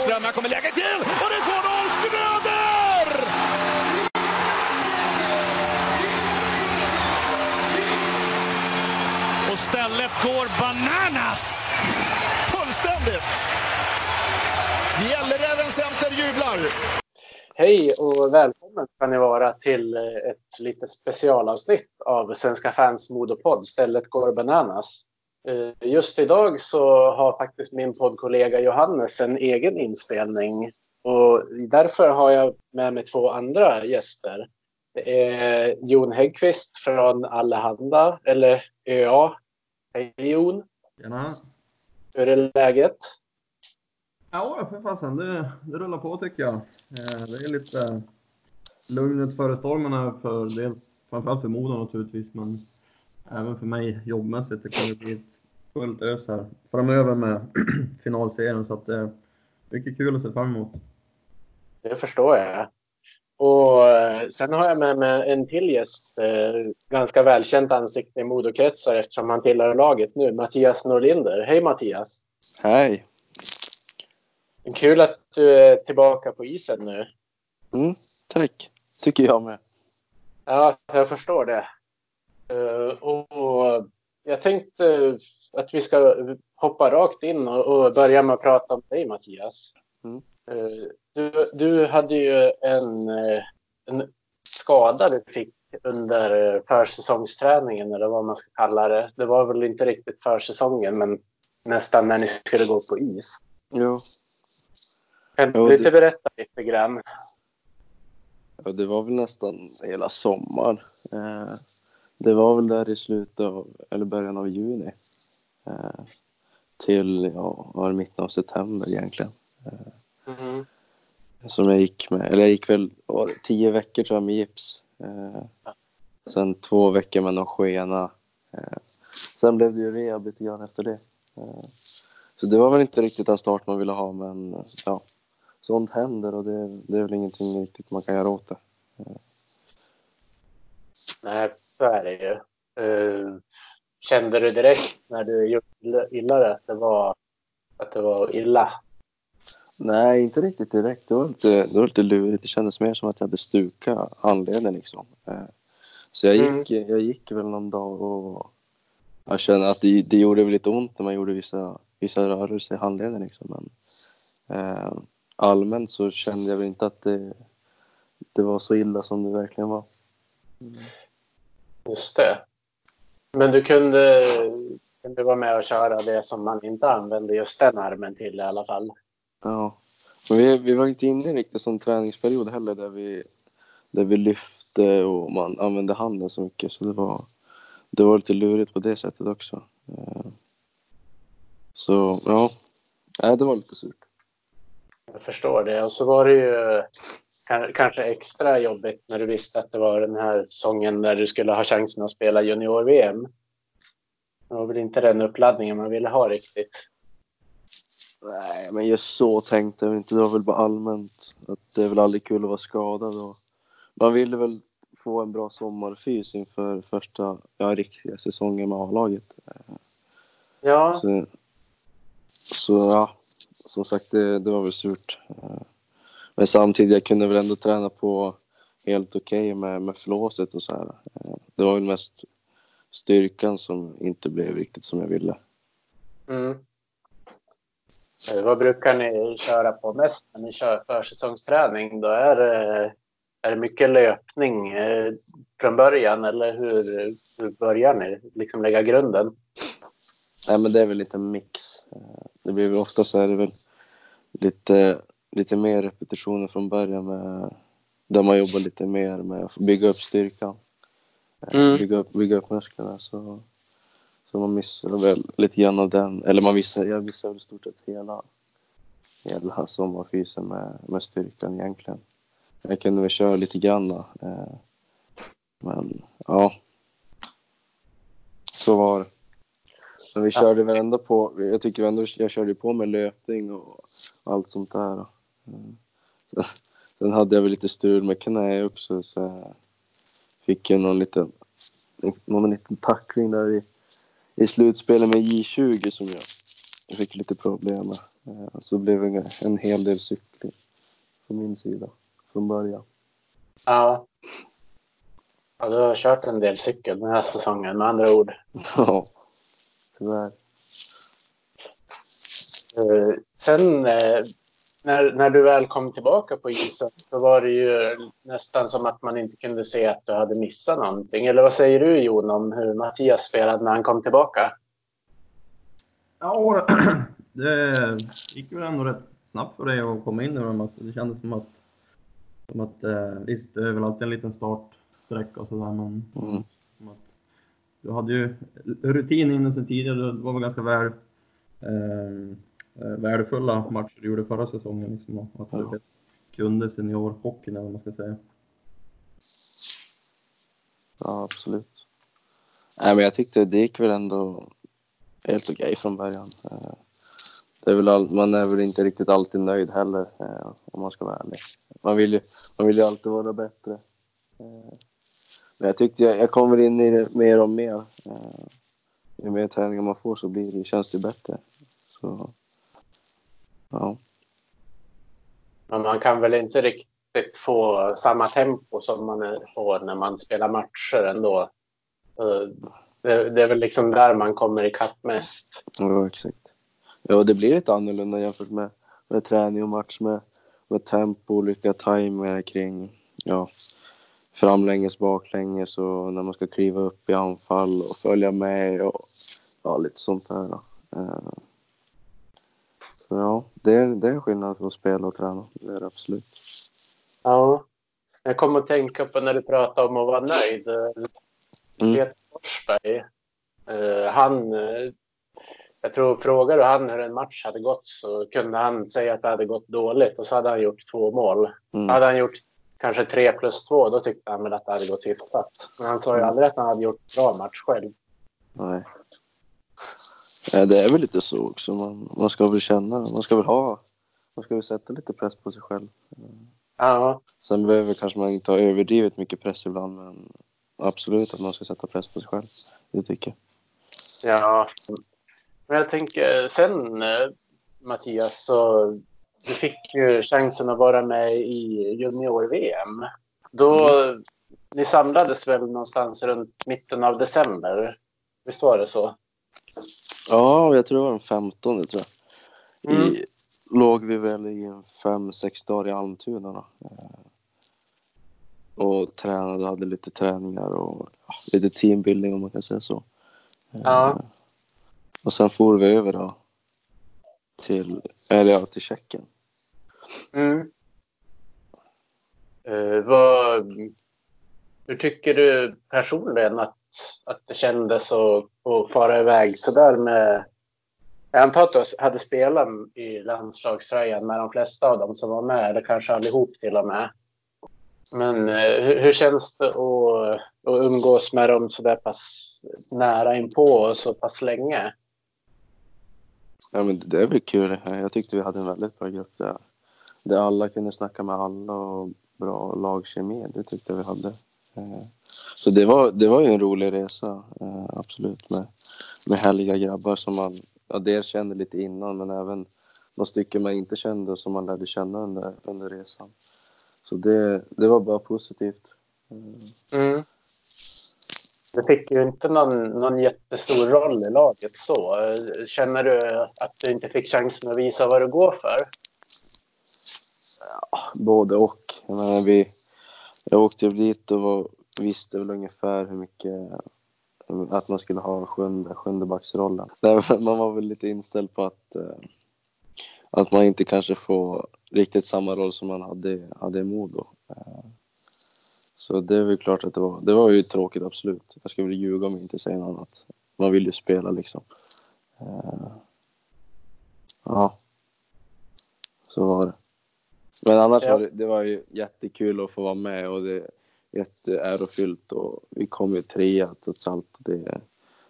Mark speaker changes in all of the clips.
Speaker 1: Söderström, här kommer läget till och det är 2-0 Schröder! Och stället går bananas! Fullständigt! Gälleräven Center jublar!
Speaker 2: Hej och välkommen ska ni vara till ett lite specialavsnitt av Svenska fans Modopodd, Stället går bananas. Eh, just idag så har faktiskt min poddkollega Johannes en egen inspelning och därför har jag med mig två andra gäster. Det är Jon Häggqvist från Allehanda, eller ÖA. Hej Jon!
Speaker 3: Tjena!
Speaker 2: Hur är läget?
Speaker 3: Ja, för fasen. Det, det rullar på tycker jag. Eh, det är lite lugnet före stormen här för dels framförallt för Modo naturligtvis, men även för mig jobbmässigt. Det kommer bli ett fullt ös här framöver med finalserien så att det är mycket kul att se fram emot.
Speaker 2: Det förstår jag. Och eh, sen har jag med mig en till gäst, eh, ganska välkänt ansikte i Modokretsar eftersom han tillhör laget nu, Mattias Norlinder. Hej Mattias!
Speaker 4: Hej!
Speaker 2: Kul att du är tillbaka på isen nu.
Speaker 4: Mm, tack, tycker jag med.
Speaker 2: Ja, jag förstår det. Uh, och jag tänkte att vi ska hoppa rakt in och, börja med att prata om dig, Mattias. Mm. Uh, du, du hade ju en, en skada du fick under försäsongsträningen, eller vad man ska kalla det. Det var väl inte riktigt försäsongen, men nästan när ni skulle gå på is.
Speaker 4: Jo.
Speaker 2: Kan du inte berätta lite grann?
Speaker 4: Ja, det var väl nästan hela sommaren. Eh, det var väl där i slutet av, eller början av juni. Eh, till, ja, var mitten av september egentligen. Eh, mm. Som jag gick med, eller jag gick väl var tio veckor tror jag med gips. Eh, sen två veckor med någon skena. Eh, sen blev det ju rehab lite grann efter det. Eh, så det var väl inte riktigt den start man ville ha men ja, sånt händer och det, det är väl ingenting riktigt man kan göra åt det.
Speaker 2: Nej, så är det ju. Uh, kände du direkt när du gjorde illa det att det var, att det var illa?
Speaker 4: Nej, inte riktigt direkt. Det var lite, det var lite lurigt. Det kändes mer som att jag hade stukat handleden liksom. Uh, så jag gick, mm. jag gick väl någon dag och jag kände att det, det gjorde väl lite ont när man gjorde vissa, vissa rörelser i handleden liksom. Men, uh, allmänt så kände jag väl inte att det, det var så illa som det verkligen var.
Speaker 2: Just det. Men du kunde, kunde vara med och köra det som man inte använde just den armen till i alla fall?
Speaker 4: Ja. Men vi, vi var inte inne i riktigt sån träningsperiod heller där vi, där vi lyfte och man använde handen så mycket. Så det var, det var lite lurigt på det sättet också. Eh, så ja, det var lite surt.
Speaker 2: Jag förstår det. Och så var det ju kanske extra jobbigt när du visste att det var den här säsongen där du skulle ha chansen att spela junior-VM. Det var väl inte den uppladdningen man ville ha riktigt.
Speaker 4: Nej, men just så tänkte jag inte. Det var väl bara allmänt att det är väl aldrig kul att vara skadad. Och man ville väl få en bra sommarfys inför första ja, riktiga säsongen med A-laget.
Speaker 2: Ja.
Speaker 4: Så, så ja, som sagt, det, det var väl surt. Eh, men samtidigt, jag kunde väl ändå träna på helt okej okay med, med flåset och så här. Eh, det var väl mest styrkan som inte blev riktigt som jag ville.
Speaker 2: Mm. Eh, vad brukar ni köra på mest när ni kör försäsongsträning? Då är det, är det mycket löpning från början eller hur, hur börjar ni liksom lägga grunden?
Speaker 4: Nej, men det är väl lite mix. Det blir väl ofta så är det väl lite, lite mer repetitioner från början med, där man jobbar lite mer med att bygga upp styrkan. Eh, mm. Bygga, upp, bygga upp musklerna. Så, så man missar väl lite grann av den. Eller man missar, jag missar väl i stort sett hela, hela sommarfysen med, med styrkan egentligen. Jag kunde väl köra lite grann. Eh, men ja, så var det. Men vi körde väl ändå på, jag tycker ändå jag körde på med löpning och allt sånt där. Mm. Sen hade jag väl lite strul med knä också så jag fick jag någon liten, någon liten tackling där i, i slutspelet med J20 som jag, fick lite problem med. Eh, Så det blev en, en hel del cykling från min sida från början.
Speaker 2: Ja. ja. Du har kört en del cykel den här säsongen med andra ord.
Speaker 4: Ja, tyvärr.
Speaker 2: Eh, Sen eh, när, när du väl kom tillbaka på isen så var det ju nästan som att man inte kunde se att du hade missat någonting. Eller vad säger du Jon om hur Mattias spelade när han kom tillbaka?
Speaker 3: Ja, det gick väl ändå rätt snabbt för dig att komma in i dem. Att Det kändes som att, som att eh, visst, det är väl alltid en liten startsträcka och sådär, men
Speaker 4: Mm.
Speaker 3: som att du hade ju rutin inne sen tidigare. Det var väl ganska väl, eh, värdefulla matcher du gjorde förra säsongen. Liksom, att du
Speaker 4: Ja.
Speaker 3: kunde seniorhockeyn, eller vad man ska säga.
Speaker 4: Ja, absolut. Nej, men jag tyckte det gick väl ändå helt okej från början. Eh, Det är väl all, man är väl inte riktigt alltid nöjd heller, eh, om man ska vara ärlig. Man vill ju, man vill ju alltid vara bättre. Eh, Men jag tyckte jag, jag kommer in i det mer och mer. Eh, Ju mer träningar man får så blir det, känns det bättre. Så, ja.
Speaker 2: Men man kan väl inte riktigt få samma tempo som man får när man spelar matcher ändå. Eh, Det, det är väl liksom där man kommer ikapp mest.
Speaker 4: Ja, exakt. Ja, det blir lite annorlunda jämfört med, med träning och match med, med tempo, olika tajmer kring ja, framlänges, baklänges och när man ska kliva upp i anfall och följa med och ja, lite sånt där. Då. Så ja, det är, det är en skillnad på att spela och träna. Det är det absolut.
Speaker 2: Ja. Jag kommer att tänka på när du pratade om att vara nöjd.
Speaker 4: Mm.
Speaker 2: Peter Forsberg, eh, han... eh, Jag tror, frågar du han hur en match hade gått så kunde han säga att det hade gått dåligt och så hade han gjort två mål.
Speaker 4: Mm.
Speaker 2: Hade han gjort kanske tre plus två, då tyckte han väl att det hade gått hyfsat. Men han sa ju aldrig att han hade gjort en bra match själv.
Speaker 4: Nej. Ja, det är väl lite så också. Man, man ska väl känna, man ska väl ha, man ska väl sätta lite press på sig själv.
Speaker 2: Ja,
Speaker 4: Sen behöver kanske man inte ha överdrivet mycket press ibland, men absolut att man ska sätta press på sig själv. Det tycker jag.
Speaker 2: ja. Men jag tänker sen eh, Mattias, så du fick ju chansen att vara med i junior-VM. Då, ni samlades väl någonstans runt mitten av december? Visst var det så?
Speaker 4: Ja, jag tror det var den 15 tror jag.
Speaker 2: Mm.
Speaker 4: I, låg vi väl i en fem, sex dagar i Almtuna då. Eh, Och tränade, hade lite träningar och ja, lite teambuilding om man kan säga så. Eh,
Speaker 2: Ja.
Speaker 4: Och sen for vi över då till, eller ja, till Tjeckien.
Speaker 2: Mm. Eh, vad, hur tycker du personligen att, att det kändes att, att fara iväg sådär med... Jag antar att du hade spelat i landslagströjan med de flesta av dem som var med, eller kanske allihop till och med. Men eh, hur, hur känns det att, att umgås med dem så där pass nära inpå och så pass länge?
Speaker 4: Ja, men det är väl kul. Jag tyckte vi hade en väldigt bra grupp där. Där alla kunde snacka med alla och bra lagkemi. Det tyckte jag vi hade. Eh, så det var, det var ju en rolig resa, eh, absolut. Med, med härliga grabbar som man ja, dels kände lite innan men även några stycken man inte kände och som man lärde känna under, under resan. Så det, det var bara positivt.
Speaker 2: Mm. Du fick ju inte någon, någon jättestor roll i laget så. Känner du att du inte fick chansen att visa vad du går för?
Speaker 4: Både och. Jag, menar, vi, jag åkte dit och var, visste väl ungefär hur mycket att man skulle ha sjunde, sjunde backsrollen. Nej, Man var väl lite inställd på att, eh, att man inte kanske får riktigt samma roll som man hade, hade i Modo. Eh, Så det är väl klart att det var, det var ju tråkigt absolut. Jag skulle väl ljuga om jag inte säger något annat. Man vill ju spela liksom. Eh, Ja, så var det. Men annars
Speaker 2: Ja.
Speaker 4: var det, det var ju jättekul att få vara med och det jätteärofyllt och vi kom ju trea trots allt. Det,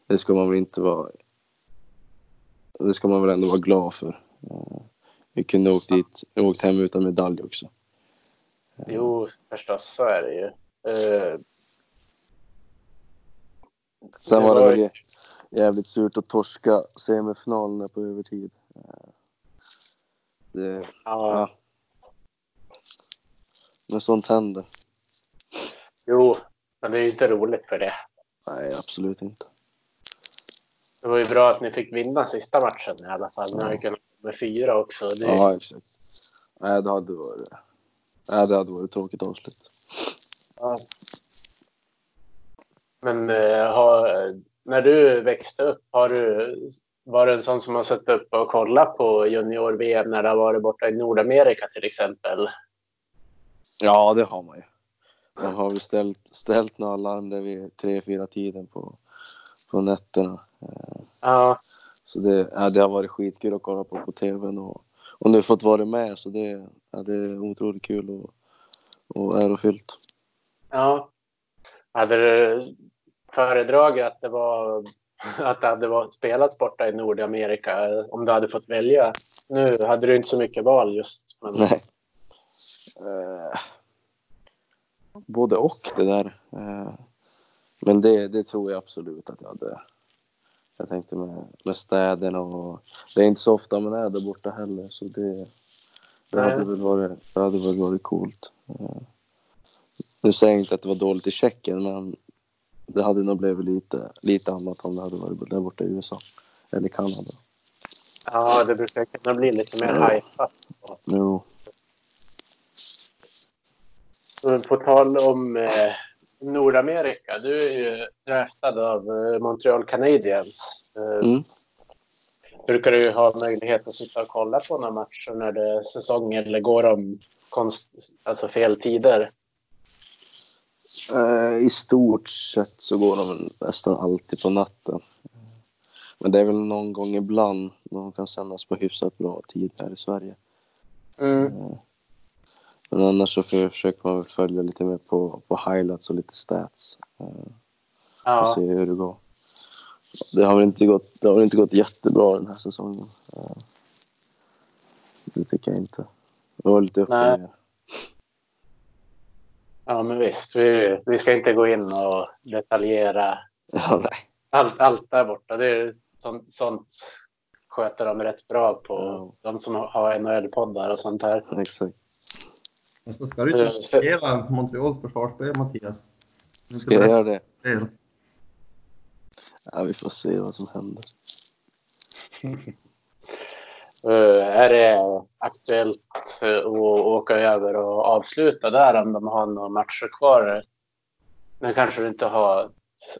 Speaker 4: det ska man väl inte vara... Det ska man väl ändå vara glad för. Eh, Vi kunde åkt dit, åkt hem utan medalj också.
Speaker 2: Jo, förstås, så är det ju. Eh,
Speaker 4: Sen
Speaker 2: Det
Speaker 4: var det väl jä- jävligt surt att torska semifinalerna på övertid. Eh, Det,
Speaker 2: Ja.
Speaker 4: ja. Men sånt händer.
Speaker 2: Jo, men det är ju inte roligt för det.
Speaker 4: Nej, absolut inte.
Speaker 2: Det var ju bra att ni fick vinna sista matchen i alla fall. Nu har vi kunnat med fyra också. Det,
Speaker 4: Ja, exakt. Nej, det hade varit, nej, det hade varit tråkigt avslut.
Speaker 2: Ja. Men eh, har, när du växte upp, har du, var du en sån som har suttit upp och kollat på junior-VM när det har varit borta i Nordamerika till exempel?
Speaker 4: Ja, det har man ju. Man har väl ställt, ställt några larm där vid tre, fyra tiden på, på nätterna. Eh,
Speaker 2: Ja,
Speaker 4: Så det, ja, det har varit skitkul att kolla på på tvn och, och nu fått vara med så det, ja, det är otroligt kul och, och ärofyllt.
Speaker 2: ja. Hade du föredragit att det var att det hade varit spelats borta i Nordamerika om du hade fått välja? Nu hade du inte så mycket val just. Men,
Speaker 4: Nej. Eh, både och det där. Eh, men det, det tror jag absolut att jag hade. Jag tänkte med, med städerna och det är inte så ofta man är där borta heller så det, det, hade, väl varit, det hade väl varit coolt. Eh, nu säger jag inte att det var dåligt i Tjeckien men det hade nog blivit lite, lite annat om det hade varit där borta i USA eller Kanada.
Speaker 2: ja, det brukar kunna bli lite mer
Speaker 4: Ja.
Speaker 2: hajpat.
Speaker 4: Jo.
Speaker 2: På tal om eh, Nordamerika. Du är ju draftad av eh, Montreal Canadiens. Eh,
Speaker 4: Mm.
Speaker 2: Brukar du ha möjlighet att sitta och kolla på några matcher när det är säsong eller går de konst, alltså fel tider?
Speaker 4: Eh, I stort sett så går de nästan alltid på natten. Men det är väl någon gång ibland de kan sändas på hyfsat bra tid här i Sverige.
Speaker 2: Mm.
Speaker 4: Men annars så försöker man väl följa lite mer på, på highlights och lite stats. eh, Och
Speaker 2: Ja,
Speaker 4: se hur det går. Det har väl inte gått, det har inte gått jättebra den här säsongen. Eh, Det tycker jag inte. Det var lite upp och
Speaker 2: ja men visst. Vi, vi ska inte gå in och detaljera
Speaker 4: Ja, nej.
Speaker 2: allt, allt där borta. Det är sånt, sånt sköter de rätt bra på.
Speaker 4: Ja.
Speaker 2: De som har NHL-poddar och sånt här.
Speaker 4: Exakt.
Speaker 3: Och så ska du
Speaker 2: Eh,
Speaker 3: inte spela Montreals försvarsspel, Mattias.
Speaker 4: Ska jag göra det?
Speaker 3: spel.
Speaker 4: Ja, vi får se vad som händer.
Speaker 2: Eh, är det aktuellt eh, att åka över och avsluta där om de har några matcher kvar? Nu kanske du inte har,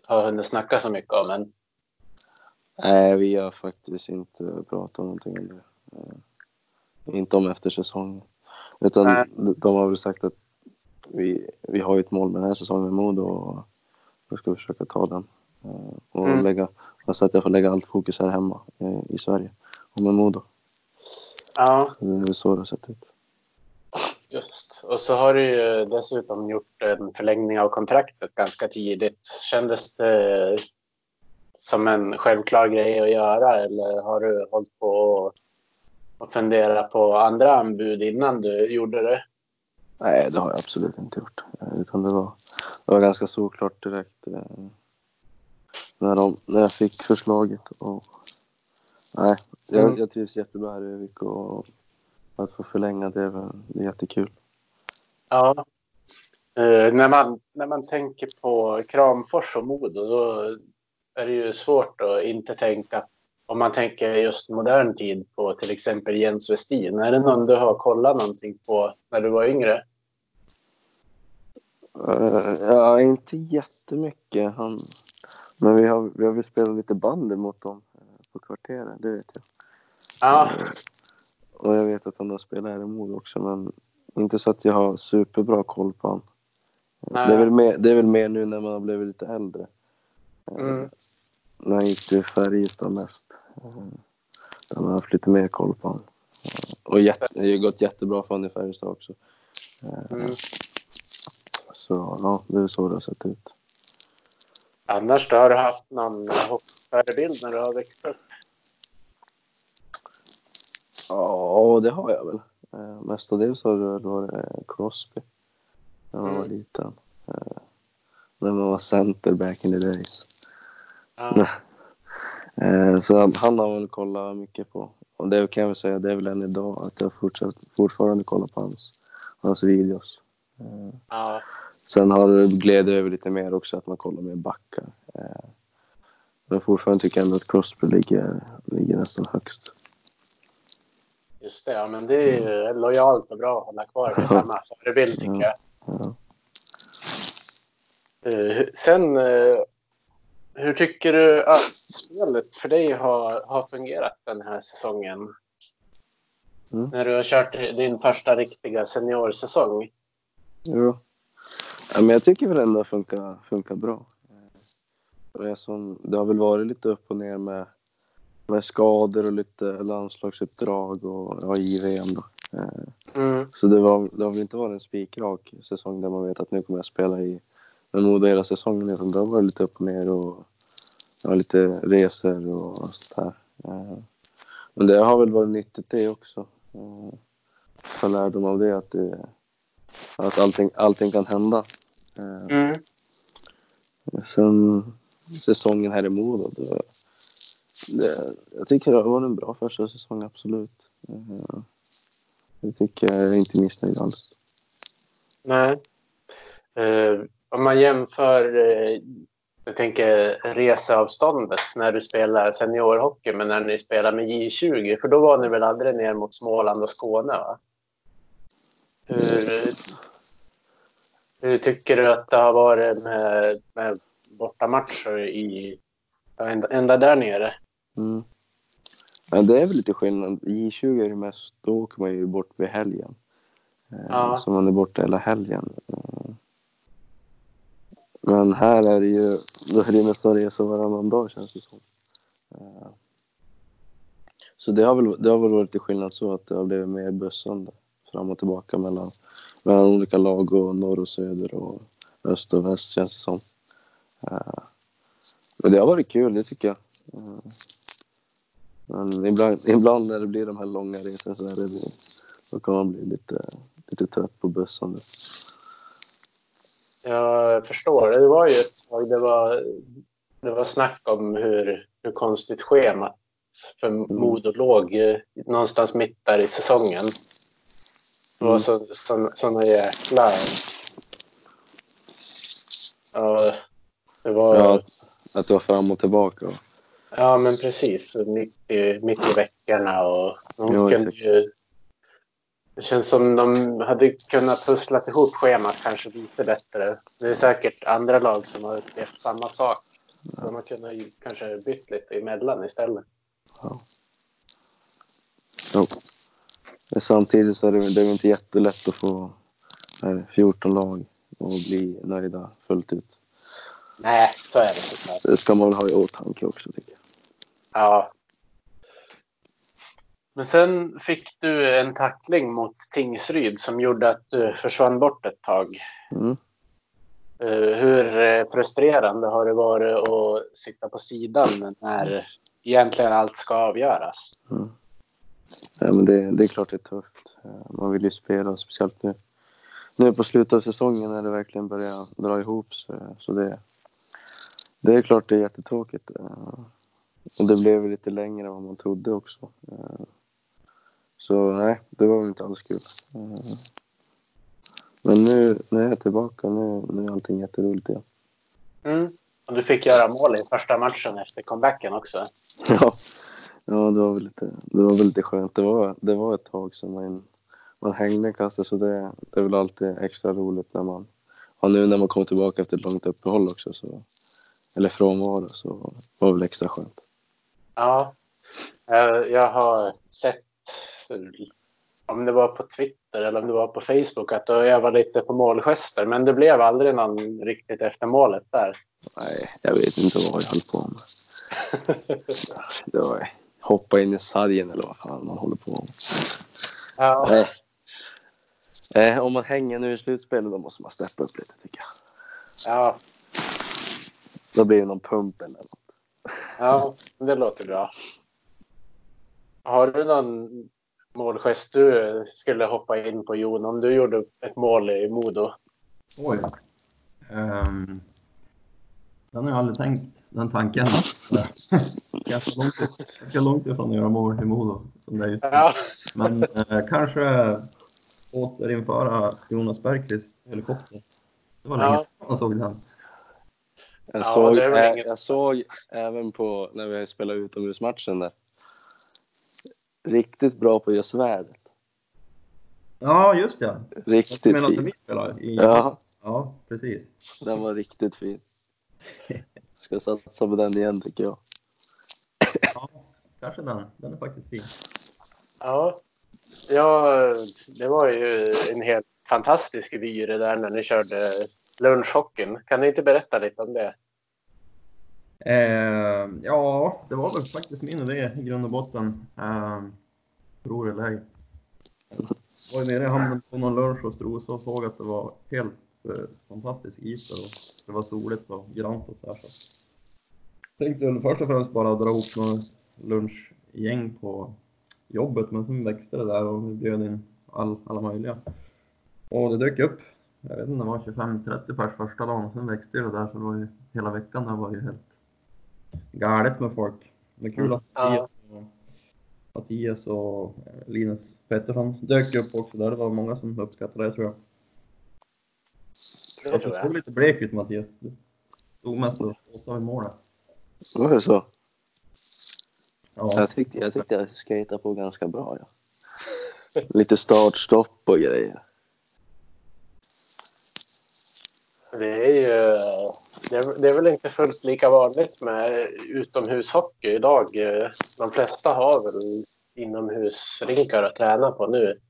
Speaker 2: har hunnit snacka så mycket om, men
Speaker 4: Nej, vi har faktiskt inte pratat om någonting om det. Inte om eftersäsongen. Utan
Speaker 2: Nej.
Speaker 4: de har väl sagt att vi, vi har ju ett mål med den här säsongen med Modo och då ska vi försöka ta den. Eh, Och
Speaker 2: Mm.
Speaker 4: lägga, jag sa att jag får lägga allt fokus här hemma eh, i Sverige och med Modo.
Speaker 2: ja,
Speaker 4: Så Det är väl så det har sett ut.
Speaker 2: just. Och så har du ju dessutom gjort en förlängning av kontraktet ganska tidigt. Kändes det som en självklar grej att göra eller har du hållit på och, och fundera på andra anbud innan du gjorde det?
Speaker 4: Nej, det har jag absolut inte gjort. Utan det var, det var ganska såklart direkt eh, när, de, när jag fick förslaget. Och, nej, jag,
Speaker 2: Mm.
Speaker 4: jag trivs jättebra här i Övik och att få förlänga det det är jättekul.
Speaker 2: Ja. Eh, när, man, när man tänker på Kramfors och Modo då är det ju svårt att inte tänka om man tänker just modern tid på till exempel Jens Westin. Är det någon du har kollat någonting på när du var yngre?
Speaker 4: Eh, ja, inte jättemycket. Han, men vi har, vi har väl spelat lite bandy mot dem eh, på kvarteret, det vet jag.
Speaker 2: Ja,
Speaker 4: Eh, Och jag vet att han har spelat här i Modo också, men inte så att jag har superbra koll på honom. Det är, väl mer, det är väl mer nu när man har blivit lite äldre.
Speaker 2: Mm.
Speaker 4: När han gick till Färjestad mest. Där man har haft lite mer koll på honom. Och jätte, det har gått jättebra för honom i Färjestad också. Eh,
Speaker 2: mm.
Speaker 4: Så ja, det är så det har sett ut.
Speaker 2: annars då har du haft någon hoppförebild när du har växt upp?
Speaker 4: Ja, det har jag väl. Eh, Mestadels har det varit eh, Crosby. När man var
Speaker 2: Mm.
Speaker 4: liten. När man var center back in the days.
Speaker 2: Ja.
Speaker 4: Eh, Så han, han har man väl kollat mycket på. och det kan jag väl säga, det är väl än idag att jag fortsatt, fortfarande kollar på hans, hans videos. Eh,
Speaker 2: Ja.
Speaker 4: Sen har det glidit över lite mer också att man kollar med backar. Eh, men fortfarande tycker jag ändå att Crosby ligger, ligger nästan högst.
Speaker 2: Just det, ja, men det är ju lojalt och bra att hålla kvar vid samma förebild tycker jag.
Speaker 4: Ja.
Speaker 2: Sen, hur tycker du att spelet för dig har, har fungerat den här säsongen?
Speaker 4: Mm.
Speaker 2: När du har kört din första riktiga seniorsäsong.
Speaker 4: Jo. Ja, men jag tycker väl ändå att det funkar, funkar bra. Som, det har väl varit lite upp och ner med, med skador och lite landslagsuppdrag och ja, JVM då. Eh,
Speaker 2: Mm.
Speaker 4: Så det, var, det har väl inte varit en spikrak säsong där man vet att nu kommer jag spela i med Modo hela säsongen. Det har varit lite upp och ner och ja, lite resor och sånt där. Eh, Men det har väl varit nyttigt det också. Eh, Ta lärdom av det att, det, att allting, allting kan hända. Eh,
Speaker 2: Mm.
Speaker 4: Sen säsongen här i Modo. Det, det, jag tycker det har varit en bra första säsong, absolut. Det tycker jag, jag är inte missnöjd alls.
Speaker 2: Nej. Eh, om man jämför, eh, jag tänker reseavståndet när du spelar seniorhockey med när ni spelar med J20, för då var ni väl aldrig ner mot Småland och Skåne? Va? Hur, hur tycker du att det har varit med, med bortamatcher i, ända, ända där nere?
Speaker 4: Mm. Ja, det är väl lite skillnad. J20 är det mest, då åker man ju bort vid helgen. Eh,
Speaker 2: Ja.
Speaker 4: Så man är borta hela helgen. Men här är det ju, då är det nästan resa varannan dag känns det som. Eh, så det har väl, det har väl varit lite skillnad så att det har blivit mer bussande fram och tillbaka mellan, mellan olika lag och norr och söder och öst och väst känns det som. Eh, men det har varit kul, det tycker jag. Eh, men ibland, ibland när det blir de här långa resorna så är det, då kan man bli lite, lite trött på bussandet.
Speaker 2: Jag förstår. Det var ju ett tag det var, det var snack om hur, hur konstigt schemat för Modo låg någonstans mitt där i säsongen. Det var
Speaker 4: Mm.
Speaker 2: så, så, såna jäkla... Ja, det var...
Speaker 4: Ja,
Speaker 2: Ja,
Speaker 4: att, det var fram och tillbaka.
Speaker 2: men precis. Mitt i, mitt i veckorna och de
Speaker 4: Ja,
Speaker 2: kunde ju... Det känns som de hade kunnat pussla ihop schemat kanske lite bättre. Det är säkert andra lag som har upplevt samma sak. De har kunnat kanske bytt lite emellan istället.
Speaker 4: Jo. Men samtidigt så är det, det är inte jättelätt att få eh, 14 lag och bli nöjda fullt ut.
Speaker 2: Nej, så är det såklart.
Speaker 4: Det ska man väl ha i åtanke också tycker jag.
Speaker 2: Ja. Men sen fick du en tackling mot Tingsryd som gjorde att du försvann bort ett tag.
Speaker 4: Mm.
Speaker 2: Eh, Hur eh, frustrerande har det varit att sitta på sidan när egentligen allt ska avgöras?
Speaker 4: Ja, men det, det är klart det är tufft. Eh, Man vill ju spela, speciellt nu. Nu på slutet av säsongen när det verkligen börjar dra ihop. Så det, det är klart det är jättetråkigt. Och det blev lite längre än vad man trodde också. Så nej, det var väl inte alls kul. Men nu, nu är jag tillbaka. Nu, nu är allting jätteroligt igen.
Speaker 2: Mm. Och du fick göra mål i första matchen efter comebacken också.
Speaker 4: Ja, ja det, var väl lite, det var väl lite skönt. Det var, det var ett tag sedan man, man hängde kastet så det, det är väl alltid extra roligt när man... Och nu när man kommer tillbaka efter ett långt uppehåll också, så, eller frånvaro, så var det väl extra skönt.
Speaker 2: Ja, Eh, jag har sett, om det var på Twitter eller om det var på Facebook, att du övade lite på målgester. Men det blev aldrig någon riktigt efter målet där.
Speaker 4: Nej, jag vet inte vad jag höll på med. Det var hoppa in i sargen eller vad fan man håller på med.
Speaker 2: Ja,
Speaker 4: Nej. Eh, om man hänger nu i slutspelet då måste man steppa upp lite tycker jag.
Speaker 2: ja,
Speaker 4: Då blir det någon pump eller något.
Speaker 2: ja, det låter bra. Har du någon målgest du skulle hoppa in på Jon om du gjorde ett mål i Modo?
Speaker 3: Oj. Ehm, Den har jag aldrig tänkt, den tanken. jag, ska långt, jag ska långt ifrån att göra mål i Modo. Som det är just.
Speaker 2: Ja,
Speaker 3: Men eh, kanske återinföra Jonas Bergqvist helikopter. Det var länge
Speaker 2: Ja.
Speaker 3: sedan man såg den.
Speaker 4: Jag,
Speaker 2: Ja,
Speaker 4: såg,
Speaker 2: inget-
Speaker 4: jag såg även på när vi spelade utomhusmatchen där. Riktigt bra på göra svärdet.
Speaker 3: Ja, just det.
Speaker 4: Riktigt
Speaker 3: Jag
Speaker 4: fin.
Speaker 3: i...
Speaker 4: Ja,
Speaker 3: ja, precis.
Speaker 4: den var riktigt fin. Ska satsa på den igen tycker jag.
Speaker 3: Ja, kanske den. Den är faktiskt fin.
Speaker 2: ja. ja, det var ju en helt fantastisk vy det där när ni körde lunchhockeyn. Kan ni inte berätta lite om det?
Speaker 3: Eh, ja, det var väl faktiskt min idé i grund och botten. Eh, tror eller ej. Jag var ju nere i hamnen på någon lunch hos Trosa och såg att det var helt eh, fantastisk is där och det var soligt och grant och så här. Så. Tänkte väl först och främst bara dra ihop några lunchgäng på jobbet men sen växte det där och vi bjöd in all, alla möjliga. Och det dök upp, jag vet inte, det var 25-30 pers första dagen och sen växte det där så det var ju hela veckan där var ju helt galet med folk. Det är kul att
Speaker 2: Ja.
Speaker 3: Mattias och, Mattias och eh, Linus Pettersson dök upp också där. Det var många som uppskattade det tror jag.
Speaker 2: Det
Speaker 3: Jag
Speaker 2: tror
Speaker 3: såg
Speaker 2: jag.
Speaker 3: lite blek ut Mattias. Du stod mest och åsade i målet.
Speaker 4: Var det så?
Speaker 3: Ja.
Speaker 4: Jag tyckte jag, tyckte jag skejtade på ganska bra. Ja. Lite startstopp och grejer.
Speaker 2: Det är ju det är, det är väl inte fullt lika vanligt med utomhushockey idag. De flesta har väl inomhusrinkar att träna på nu.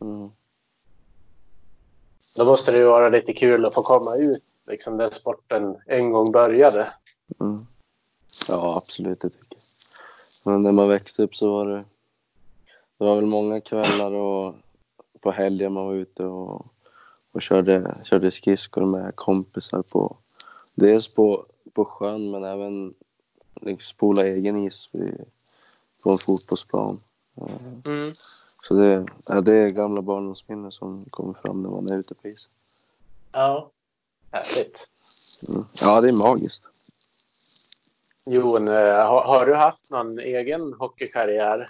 Speaker 4: Mm.
Speaker 2: Då måste det ju vara lite kul att få komma ut liksom där sporten en gång började.
Speaker 4: Mm. Ja, absolut det tycker jag. Men när man växte upp så var det... Det var väl många kvällar och på helger man var ute och, och körde, körde skridskor med kompisar på... Dels på, på sjön men även liksom spola egen is vid- på en fotbollsplan. Eh, Så det, ja, det är gamla barndomsminnen som kommer fram när man är ute på isen.
Speaker 2: Ja, härligt.
Speaker 4: Mm. Ja, det är magiskt.
Speaker 2: Jon, eh, har, har du haft någon egen hockeykarriär?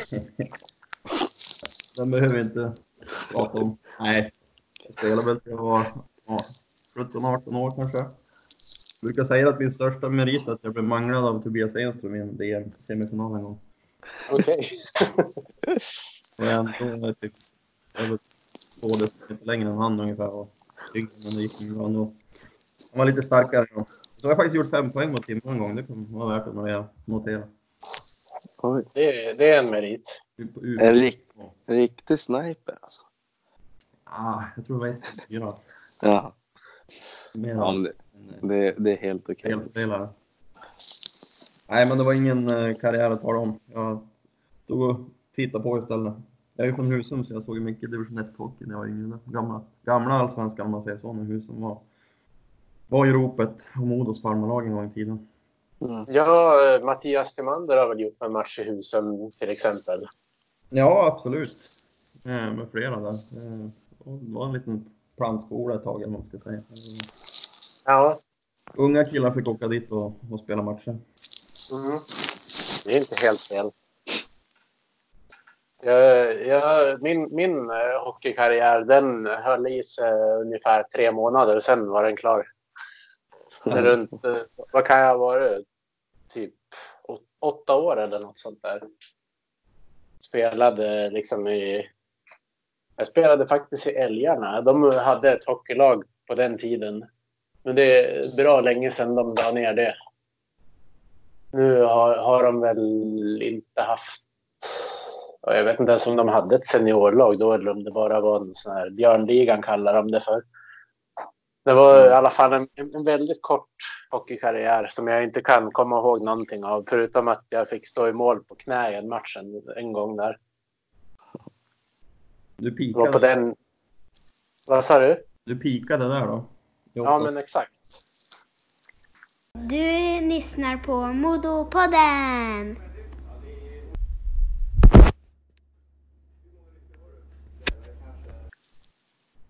Speaker 3: Den behöver vi inte prata om. Nej. Jag spelade väl till jag var ja, 17-18 år kanske. Jag brukar säga att min största merit är att jag blev manglad av Tobias Enström i en DM-semifinal en gång.
Speaker 2: Okej.
Speaker 3: Och jag ändå typ över två decimeter längre än han ungefär och tyngre, men det gick bra ändå. Han var lite starkare då. Så jag har faktiskt gjort fem poäng mot Timrå en gång. Det kommer vara värt att notera-.
Speaker 4: Oj.
Speaker 2: Det, är- det är en merit.
Speaker 4: En rik, riktig sniper alltså.
Speaker 3: Ah, jag tror det var 1-4.
Speaker 4: Ja,
Speaker 3: Mer
Speaker 4: ja men det, det, det är helt okej.
Speaker 3: spelspelare. Nej, men det var ingen eh, karriär att tala om. Jag stod och tittade på istället. Jag är ju från Husum så jag såg mycket division 1-hockey när jag var yngre. Gamla, gamla allsvenskan om man säger så, när Husum var, var i ropet och Modos farmarlag en gång i tiden.
Speaker 4: Mm.
Speaker 2: Ja, eh, Mattias Timander har väl gjort en match i husen till exempel.
Speaker 3: Ja, absolut. Eh, med flera där. Eh, det var en liten plantskola ett tag, eller vad man ska säga.
Speaker 2: Ja.
Speaker 3: Unga killar fick åka dit och, och spela matcher.
Speaker 2: Mm. Det är inte helt fel. Jag, jag, min min eh, hockeykarriär den höll i sig ungefär tre månader, sen var den klar.
Speaker 3: Mm.
Speaker 2: Runt, eh, vad kan jag ha varit? Typ åt, åtta år eller något sånt där. Spelade liksom i... Jag spelade faktiskt i Älgarna. De hade ett hockeylag på den tiden. Men det är bra länge sedan de la ner det. Nu har, har de väl inte haft... ja, Jag vet inte ens om de hade ett seniorlag då eller om det bara var en sån här Björnligan kallar de det för. Det var i alla fall en, en väldigt kort hockeykarriär som jag inte kan komma ihåg någonting av. Förutom att jag fick stå i mål på knä i en match en, en gång där.
Speaker 3: Du
Speaker 2: Det var på
Speaker 3: pikade,
Speaker 2: den... Vad sa du?
Speaker 3: du pikade där då?
Speaker 2: Ja, men exakt.
Speaker 5: Du lyssnar på Modopodden!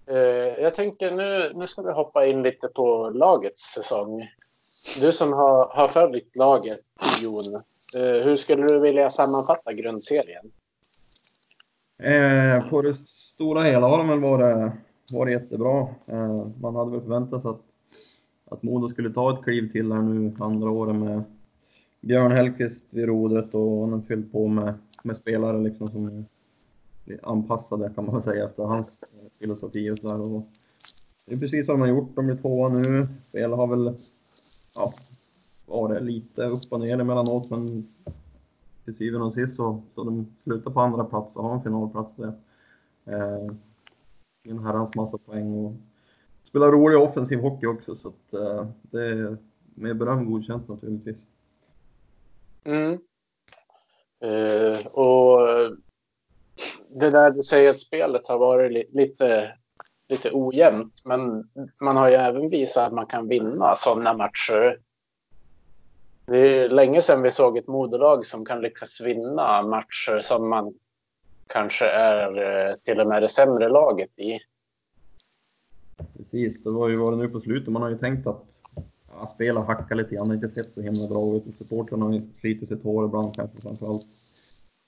Speaker 2: Eh, jag tänker nu, nu ska vi hoppa in lite på lagets säsong. du som har, har följt laget, Jon, eh, hur skulle du vilja sammanfatta grundserien?
Speaker 3: Eh, på det stora hela har de väl varit, var det jättebra. Eh, man hade väl förväntat sig att, att Modo skulle ta ett kliv till här nu andra året med Björn Hellkvist vid rodret och han har fyllt på med, med spelare liksom som är anpassade kan man väl säga efter hans filosofi och sådär. Det är precis vad de har gjort. De blir tvåa nu. Spelet har väl ja, varit lite upp och ner emellanåt men till syvende och sist så, så de slutar på andra plats och har en finalplats där. Eh, en herrans massa poäng och spelar rolig offensiv hockey också så att eh, det är med beröm godkänt naturligtvis.
Speaker 2: Mm. Eh, och eh, det där du säger att spelet har varit li lite, lite ojämnt, men man har ju även visat att man kan vinna sådana matcher. Det är länge sedan vi såg ett moderlag som kan lyckas vinna matcher som man kanske är eh, till och med det sämre laget i.
Speaker 3: Precis, det var ju varit nu på slutet. Man har ju tänkt att ja, spela hacka lite grann. Det har inte sett så himla bra ut. Supportrarna har slitit sitt hår ibland kanske framförallt.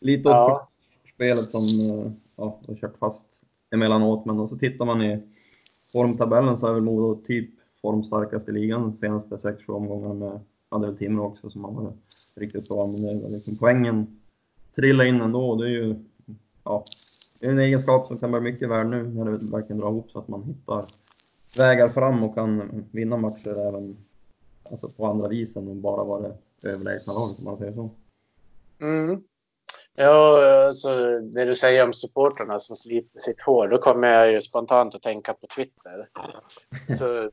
Speaker 3: Lite åt
Speaker 2: Ja.
Speaker 3: spelet som eh, ja, har kört fast emellanåt. Men så tittar man i formtabellen så är väl Modo typ formstarkast i ligan de senaste 6-7 omgångarna med hade väl Timrå också som har varit riktigt bra. Men det är liksom poängen trillar in ändå. Det är ju ja, det är en egenskap som kan vara mycket värd nu när det verkligen drar ihop så att man hittar vägar fram och kan vinna matcher även alltså på andra vis än bara vara det överlägsna laget om man säger så.
Speaker 2: Mm. Ja, alltså, det du säger om supporterna som sliter sitt hår, då kommer jag ju spontant att tänka på Twitter. Så,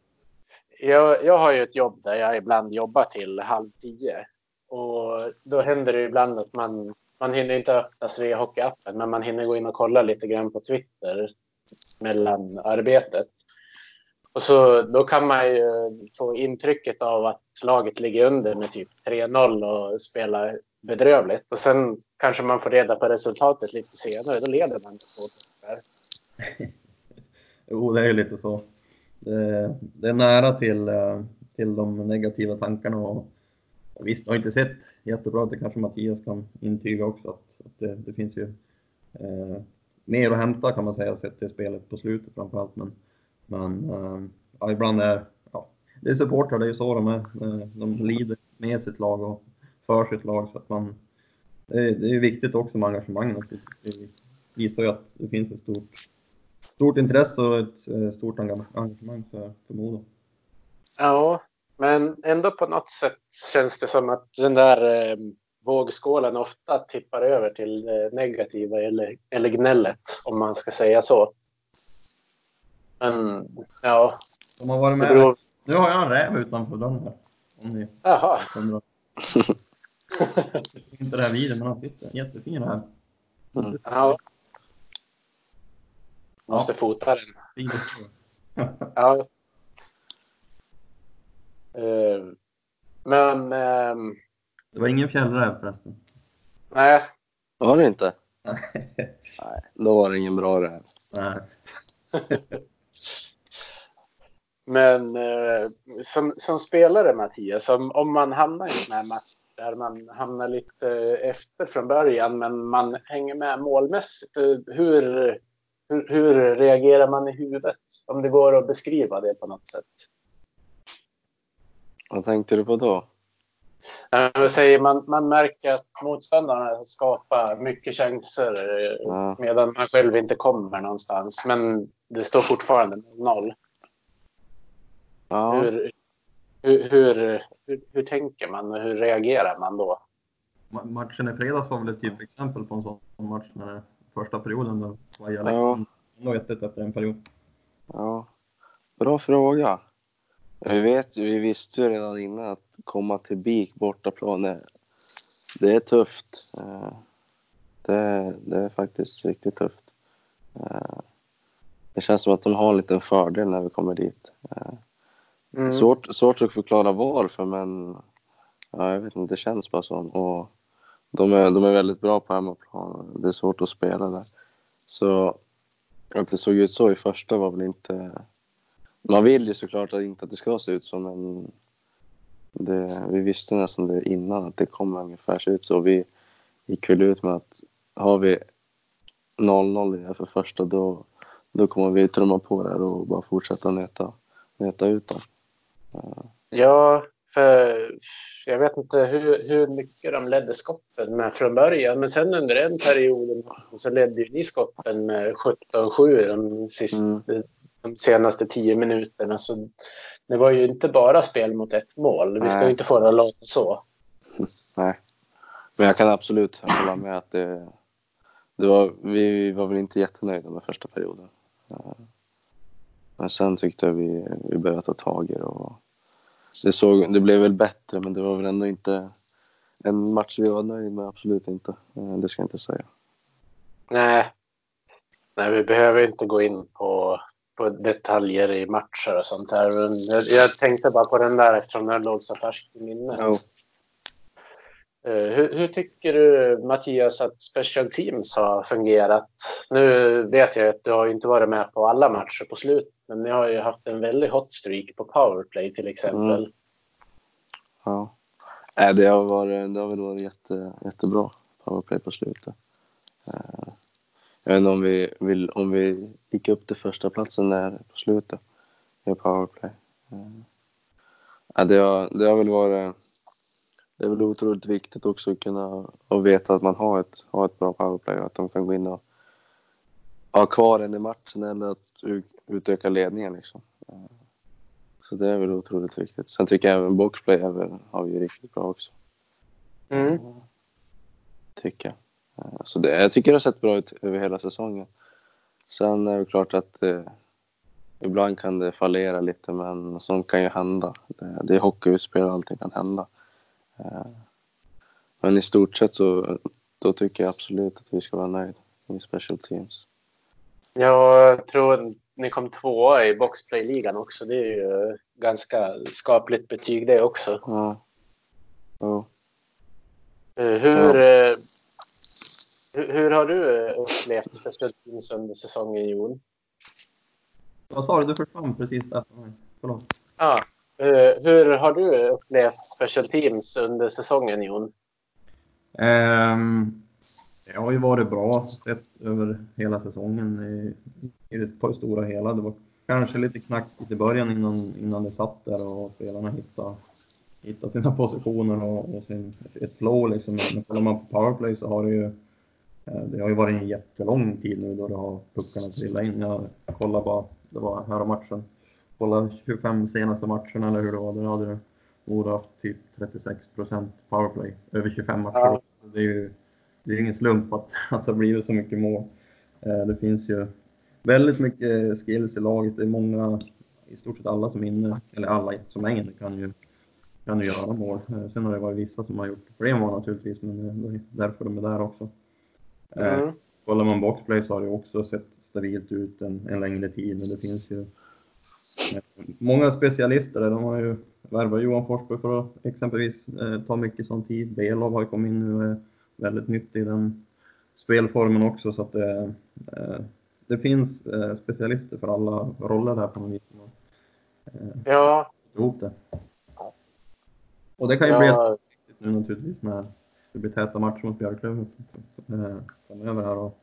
Speaker 2: jag, jag har ju ett jobb där jag ibland jobbar till halv tio. Och då händer det ibland att man, man hinner inte öppna Svea Hockey-appen, men man hinner gå in och kolla lite grann på Twitter mellan arbetet. Och så då kan man ju få intrycket av att laget ligger under med typ 3-0 och spelar bedrövligt. Och sen kanske man får reda på resultatet lite senare. Då leder man till två där.
Speaker 3: Jo, det är ju lite så. Det, det är nära till, eh, till de negativa tankarna och visst, jag har inte sett jättebra. Det kanske Mattias kan intyga också att, att det, det finns ju eh, mer att hämta kan man säga sett till spelet på slutet framförallt. Men, men eh, ja, ibland är ja, det är supportrar, det är ju så de är. Eh, de lider med sitt lag och för sitt lag så att man det är, det är viktigt också med engagemang. Det visar ju att det finns ett stort stort intresse och ett eh, stort engagemang för, för Modo.
Speaker 2: Ja, men ändå på något sätt känns det som att den där eh, vågskålen ofta tippar över till det negativa eller, eller gnället, om man ska säga så. Men ja,
Speaker 3: De har varit med.
Speaker 2: beror...
Speaker 3: Nu har jag en räv utanför dörren här. Om ni
Speaker 2: Jaha.
Speaker 3: inte det här videon, men han sitter. Jättefin räv.
Speaker 4: Mm.
Speaker 2: Ja. Måste fota den. Ja. Eh, men ehm,
Speaker 3: Det var ingen fjällräv förresten.
Speaker 2: nej,
Speaker 4: Var det inte?
Speaker 3: Nej.
Speaker 4: Då var det ingen bra räv.
Speaker 3: Nej.
Speaker 2: Men eh, som, som spelare Mattias, om, om man hamnar i en sån här match där man hamnar lite efter från början men man hänger med målmässigt. eh, Hur, hur, hur reagerar man i huvudet? Om det går att beskriva det på något sätt.
Speaker 4: Vad tänkte du på då?
Speaker 2: Säger man, man märker att motståndarna skapar mycket chanser
Speaker 4: Ja.
Speaker 2: medan man själv inte kommer någonstans. Men det står fortfarande noll.
Speaker 4: Ja,
Speaker 2: Hur, hur, hur, hur, hur tänker man och hur reagerar man då?
Speaker 3: Ma- Matchen i fredags var väl ett typexempel på en sån match när första perioden då svajade
Speaker 4: Ja.
Speaker 3: liksom. Ändå 1 efter en period.
Speaker 4: ja. Bra fråga. Vi, vet, ju- vi visste ju redan innan att komma till BIK bortaplan är, det är tufft. Eh, Det, det är faktiskt riktigt tufft. Eh, Det känns som att de har en liten fördel när vi kommer dit. Eh,
Speaker 2: Mm.
Speaker 4: Svårt, svårt att förklara varför, men ja, jag vet inte, det känns bara så. Och de, är, de är väldigt bra på hemmaplan. Det är svårt att spela där. Så att det såg ut så i första var väl inte... Man vill ju såklart att inte att det ska se ut så, men det, vi visste nästan det innan att det kommer ungefär se ut så. Vi gick väl ut med att har vi 0-0 för första då, då kommer vi trumma på där och bara fortsätta nöta, nöta ut dem.
Speaker 2: Ja, för jag vet inte hur, hur mycket de ledde skotten med från början. Men sen under en period så ledde ju ni skotten med 17-7 de, sista,
Speaker 4: Mm.
Speaker 2: De senaste tio minuterna. Så det var ju inte bara spel mot ett mål. Vi ska
Speaker 4: Nej.
Speaker 2: ju inte få det att låta så.
Speaker 4: Nej. Men jag kan absolut hålla med att det, det var, vi var väl inte jättenöjda med första perioden. Eh, Men sen tyckte jag vi, vi började ta tag i det och det, såg, det blev väl bättre men det var väl ändå inte en match vi var nöjda med, absolut inte. Eh, Det ska jag inte säga.
Speaker 2: Nej. Nej, vi behöver inte gå in på, på detaljer i matcher och sånt. Men jag, jag tänkte bara på den där eftersom den låg så färskt i minnet.
Speaker 4: Jo.
Speaker 2: Eh, Hur, hur tycker du, Mattias, att Special Teams har fungerat? Nu vet jag att du har inte varit med på alla matcher på slut, men ni har ju haft en väldigt hot streak på powerplay till exempel.
Speaker 4: Mm. Ja. Det har, varit, det har väl varit jätte, jättebra powerplay på slutet. Eh, Jag vet inte om vi, vill, om vi gick upp till första platsen där på slutet i powerplay. Eh, Ja, det, har, det har väl varit det är väl otroligt viktigt också att kunna och veta att man har ett, har ett bra powerplay och att de kan gå in och ha kvar en i matchen eller att utöka ledningen. Liksom. Eh, Så det är väl otroligt viktigt. Sen tycker jag även boxplay är väl, har vi riktigt bra också.
Speaker 2: Mm.
Speaker 4: Tycker jag. Eh, Så det, jag tycker det har sett bra ut över hela säsongen. Sen är det klart att eh, ibland kan det fallera lite, men sånt kan ju hända. Det, det är vi spelar, allting kan hända. Eh, men i stort sett så då tycker jag absolut att vi ska vara nöjda med special teams.
Speaker 2: Jag tror ni kom tvåa i boxplay-ligan också. Det är ju ganska skapligt betyg det också.
Speaker 4: Ja. Jo.
Speaker 2: Eh, Hur, eh, hur, hur har du eh, upplevt Teams under säsongen, Jon?
Speaker 3: Vad sa du? Du försvann precis där. Förlåt.
Speaker 2: Ja. Eh, hur har du upplevt Special Teams under säsongen, Jon?
Speaker 3: Ehm, det har ju varit bra sett över hela säsongen i, i det, på stora hela. Det var kanske lite knackigt i början innan, innan det satt där och spelarna hittade, hittade sina positioner och, och sin, ett flow. Liksom. Men kollar man på powerplay så har det ju det har ju varit en jättelång tid nu då det har puckarna trillat in. Jag kollade bara, det var här matchen. Kolla 25 senaste matcherna eller hur det var. Där hade Modo haft typ 36 procent powerplay över 25 matcher.
Speaker 2: Ja.
Speaker 3: Det är ju det är ingen slump att, att det har blivit så mycket mål. Eh, Det finns ju väldigt mycket skills i laget. Det är många, i stort sett alla som är inne, eller alla som är inne kan ju, kan ju göra mål. Eh, Sen har det varit vissa som har gjort fler mål naturligtvis, men det är därför de är där också. Eh,
Speaker 2: Mm.
Speaker 3: Kollar man boxplay så har det också sett stabilt ut en, en längre tid, men det finns ju eh, många specialister. De har ju värvat Johan Forsberg för att exempelvis eh, ta mycket sån tid. Belov har kommit in nu är väldigt nyttig i den spelformen också, så att det, eh, det finns eh, specialister för alla roller där på något vis. Eh,
Speaker 2: Ja,
Speaker 3: ihop det. Och det kan ju bli
Speaker 2: ja,
Speaker 3: viktigt nu naturligtvis när det blir täta matcher mot Björklöven eh, framöver här. Och,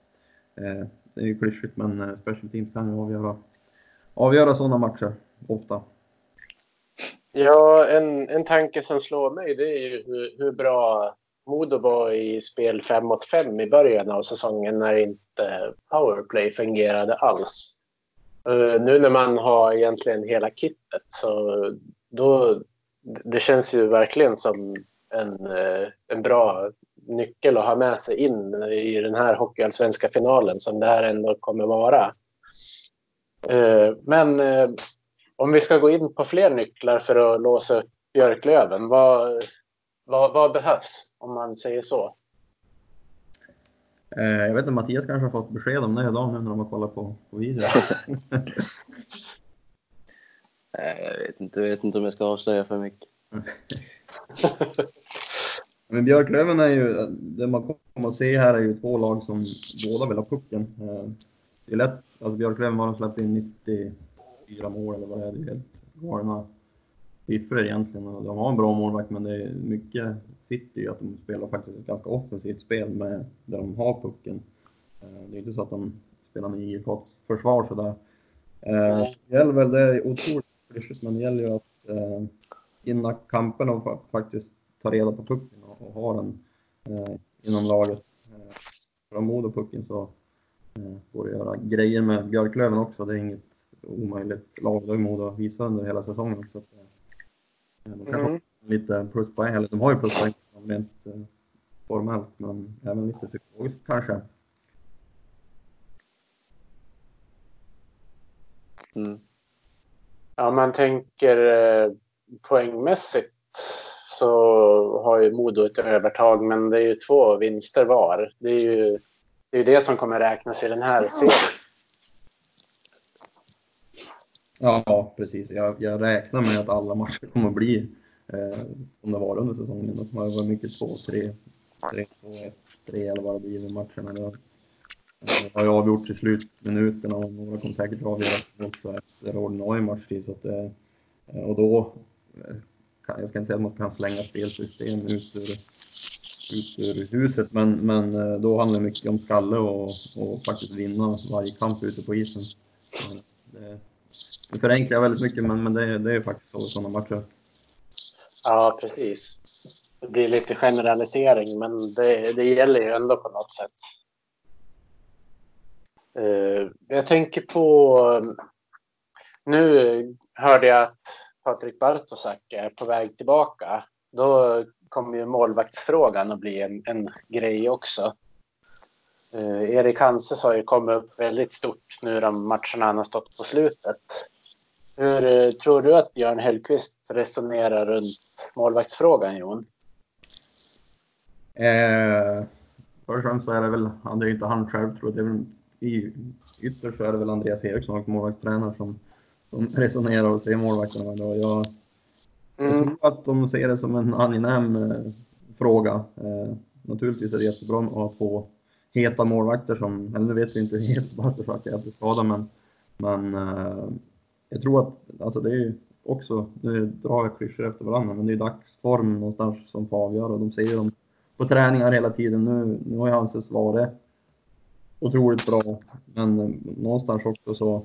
Speaker 3: eh, det är ju klyschigt men eh, special teams kan ju avgöra, avgöra sådana matcher ofta.
Speaker 2: ja en, en tanke som slår mig det är ju hur, hur bra Modo var i spel 5 mot 5 i början av säsongen när inte powerplay fungerade alls. Eh, nu när man har egentligen hela kittet så då det känns ju verkligen som en, eh, en bra nyckel att ha med sig in i den här hockeyallsvenska finalen som det här ändå kommer vara. Eh, Men eh, om vi ska gå in på fler nycklar för att låsa upp Björklöven, vad, vad, vad behövs om man säger så?
Speaker 3: Jag vet inte, Mattias kanske har fått besked om det idag nu när de har kollat på, på video.
Speaker 4: Jag vet inte, jag vet inte om jag ska avslöja för mycket.
Speaker 3: Men Björklöven är ju, det man kommer att se här är ju två lag som båda vill ha pucken. Eh, Det är lätt, alltså Björklöven har släppt in 94 mål eller vad det är, det är helt galna, siffror egentligen. De har en bra målvakt, men det är mycket sitter ju att de spelar faktiskt ett ganska offensivt spel med, där de har pucken. Eh, det är inte så att de spelar med IFKs försvar sådär. Eh, det gäller väl, det är otroligt klyschigt, men det gäller ju att vinna kampen och faktiskt ta reda på pucken och, och ha den eh, inom laget. Eh, från Modo-pucken så eh, går det att göra grejer med Björklöven också. Det är inget omöjligt lag. Det har Modo visat under hela säsongen. Så att, eh, de kan
Speaker 2: Mm.
Speaker 3: lite pluspoäng, eller de har ju pluspoäng rent eh, formellt, men även lite psykologiskt kanske.
Speaker 4: Mm.
Speaker 2: Ja, man tänker eh, poängmässigt så har ju Modo ett övertag, men det är ju två vinster var. Det är ju det, är det som kommer räknas i den här serien.
Speaker 3: Ja, precis. Jag, jag räknar med att alla matcher kommer att bli eh, som det var under säsongen. Det kommer att vara mycket 2-3, 3-2, 1-3 eller vad det blir i matcherna. Det har ju avgjort till slutminuterna och några kommer säkert avgöras också efter ordinarie matchtid. Så att, eh, och då, jag ska inte säga att man kan slänga spelsystem ut ur, ut ur huset, men, men eh, då handlar det mycket om skalle och, och faktiskt vinna varje kamp ute på isen. Det, det förenklar väldigt mycket, men, men det, är- det är faktiskt så i sådana matcher.
Speaker 2: Ja, precis. Det blir lite generalisering, men det, det gäller ju ändå på något sätt. Eh, jag tänker på... Eh, nu hörde jag att Patrik Bartosak är på väg tillbaka. Då kommer ju målvaktsfrågan att bli en, en grej också. Eh, Erik Hanses har ju kommit upp väldigt stort nu de matcherna han har stått på slutet. Hur eh, tror du att Björn Hellkvist resonerar runt målvaktsfrågan, Jon?
Speaker 3: Eh, först och främst så är det väl, det är inte han själv tror jag, det är väl, i, ytterst så är det väl Andreas Eriksson och målvaktstränare som, som resonerar och ser målvakterna. Och jag, jag
Speaker 2: Mm.
Speaker 3: tror att de ser det som en angenäm eh, fråga. Eh, naturligtvis är det jättebra att två heta målvakter som, eller nu vet vi inte hur het Bartosak är efter skada, men, men eh, jag tror att, alltså det är ju också, nu drar jag klyschor efter varandra, men det är dagsform någonstans som får avgöra. Och de ser ju dem på träningar hela tiden. Nu, nu har ju Hanses varit otroligt bra, men eh, någonstans också så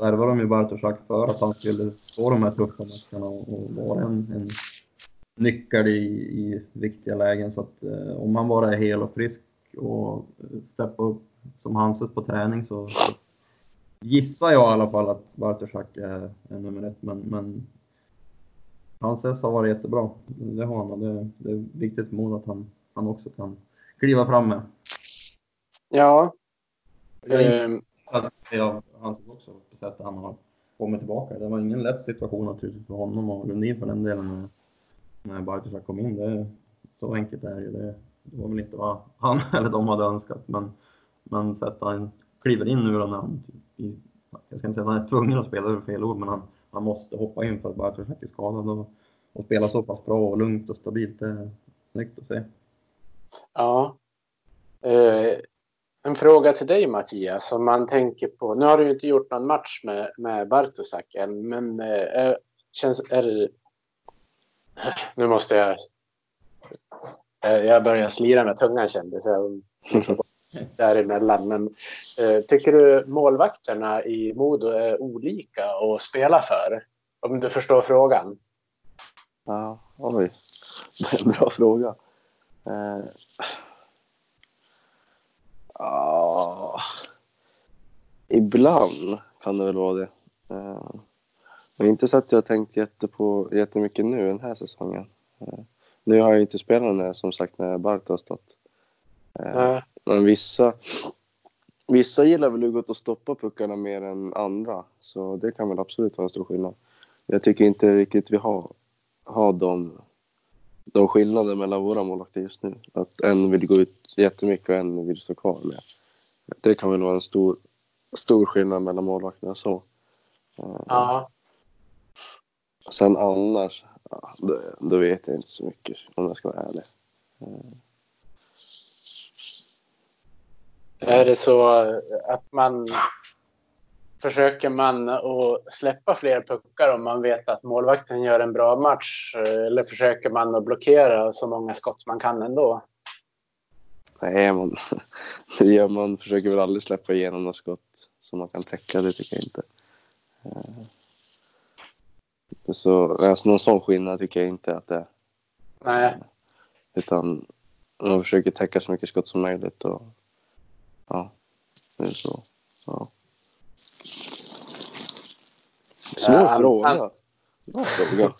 Speaker 3: värvar de ju Bartoszak för att han skulle få de här tuffa matcherna och, vara en, en nyckel i, i viktiga lägen. Så att eh, om han bara är hel och frisk och eh, steppa upp som Hanses på träning så, så gissar jag i alla fall att Bartoszak är, är nummer ett. Men, men Hanses har varit jättebra. Det har han och det, det är viktigt för Modo att han, han också kan kliva fram med.
Speaker 2: Ja.
Speaker 3: Jag är
Speaker 2: ehm,
Speaker 3: att säga av Hanses också, på sättet han har kommit tillbaka. Det var ingen lätt situation naturligtvis för honom och Lundin för den delen när, när Bartoszak kom in. Det, så enkelt är det ju. Det, var väl inte vad han eller de hade önskat. Men, men så att han kliver in nu då när han, i, jag ska inte säga att han är tvungen att spela, det är fel ord, men han, han måste hoppa in för att Bartoszak är skadad och, och spela så pass bra och lugnt och stabilt. Det är snyggt att se.
Speaker 2: Ja. Eh, en fråga till dig Mattias. Om man tänker på, nu har du inte gjort någon match med, med Bartosak än, men är- känns, är det, Nu måste jag... eh, Jag börjar slira med tungan kändes jag. Däremellan. Men tycker du målvakterna i Modo är olika att spela för? Om du förstår frågan.
Speaker 4: Ja, oj. Bra fråga. Eh, ja, ibland kan det väl vara det. Eh, men inte så att jag har tänkt jätte på, jättemycket nu den här säsongen. Eh, nu har jag inte spelat när, som sagt när Bart har stått. Eh,
Speaker 2: Nej.
Speaker 4: men vissa, vissa gillar väl att och stoppa puckarna mer än andra. Så det kan väl absolut vara en stor skillnad. Jag tycker inte riktigt vi har, har de, de skillnader mellan våra målvakter just nu. Att en vill gå ut jättemycket och en vill stå kvar med. Det kan väl vara en stor, stor skillnad mellan målvakterna så. Eh,
Speaker 2: Ja.
Speaker 4: Sen annars, ja, då, då vet jag inte så mycket om jag ska vara ärlig.
Speaker 2: Är det så att man... försöker man att släppa fler puckar om man vet att målvakten gör en bra match? Eller försöker man att blockera så många skott man kan ändå?
Speaker 4: Nej, man, gör man försöker väl aldrig släppa igenom något skott som man kan täcka, det tycker jag inte. Eh, Så alltså, någon sån skillnad tycker jag inte att det är.
Speaker 2: Nej.
Speaker 4: Utan man försöker täcka så mycket skott som möjligt och ja, det är så. Ja. Svår
Speaker 2: Ja,
Speaker 4: fråga. Bra fråga.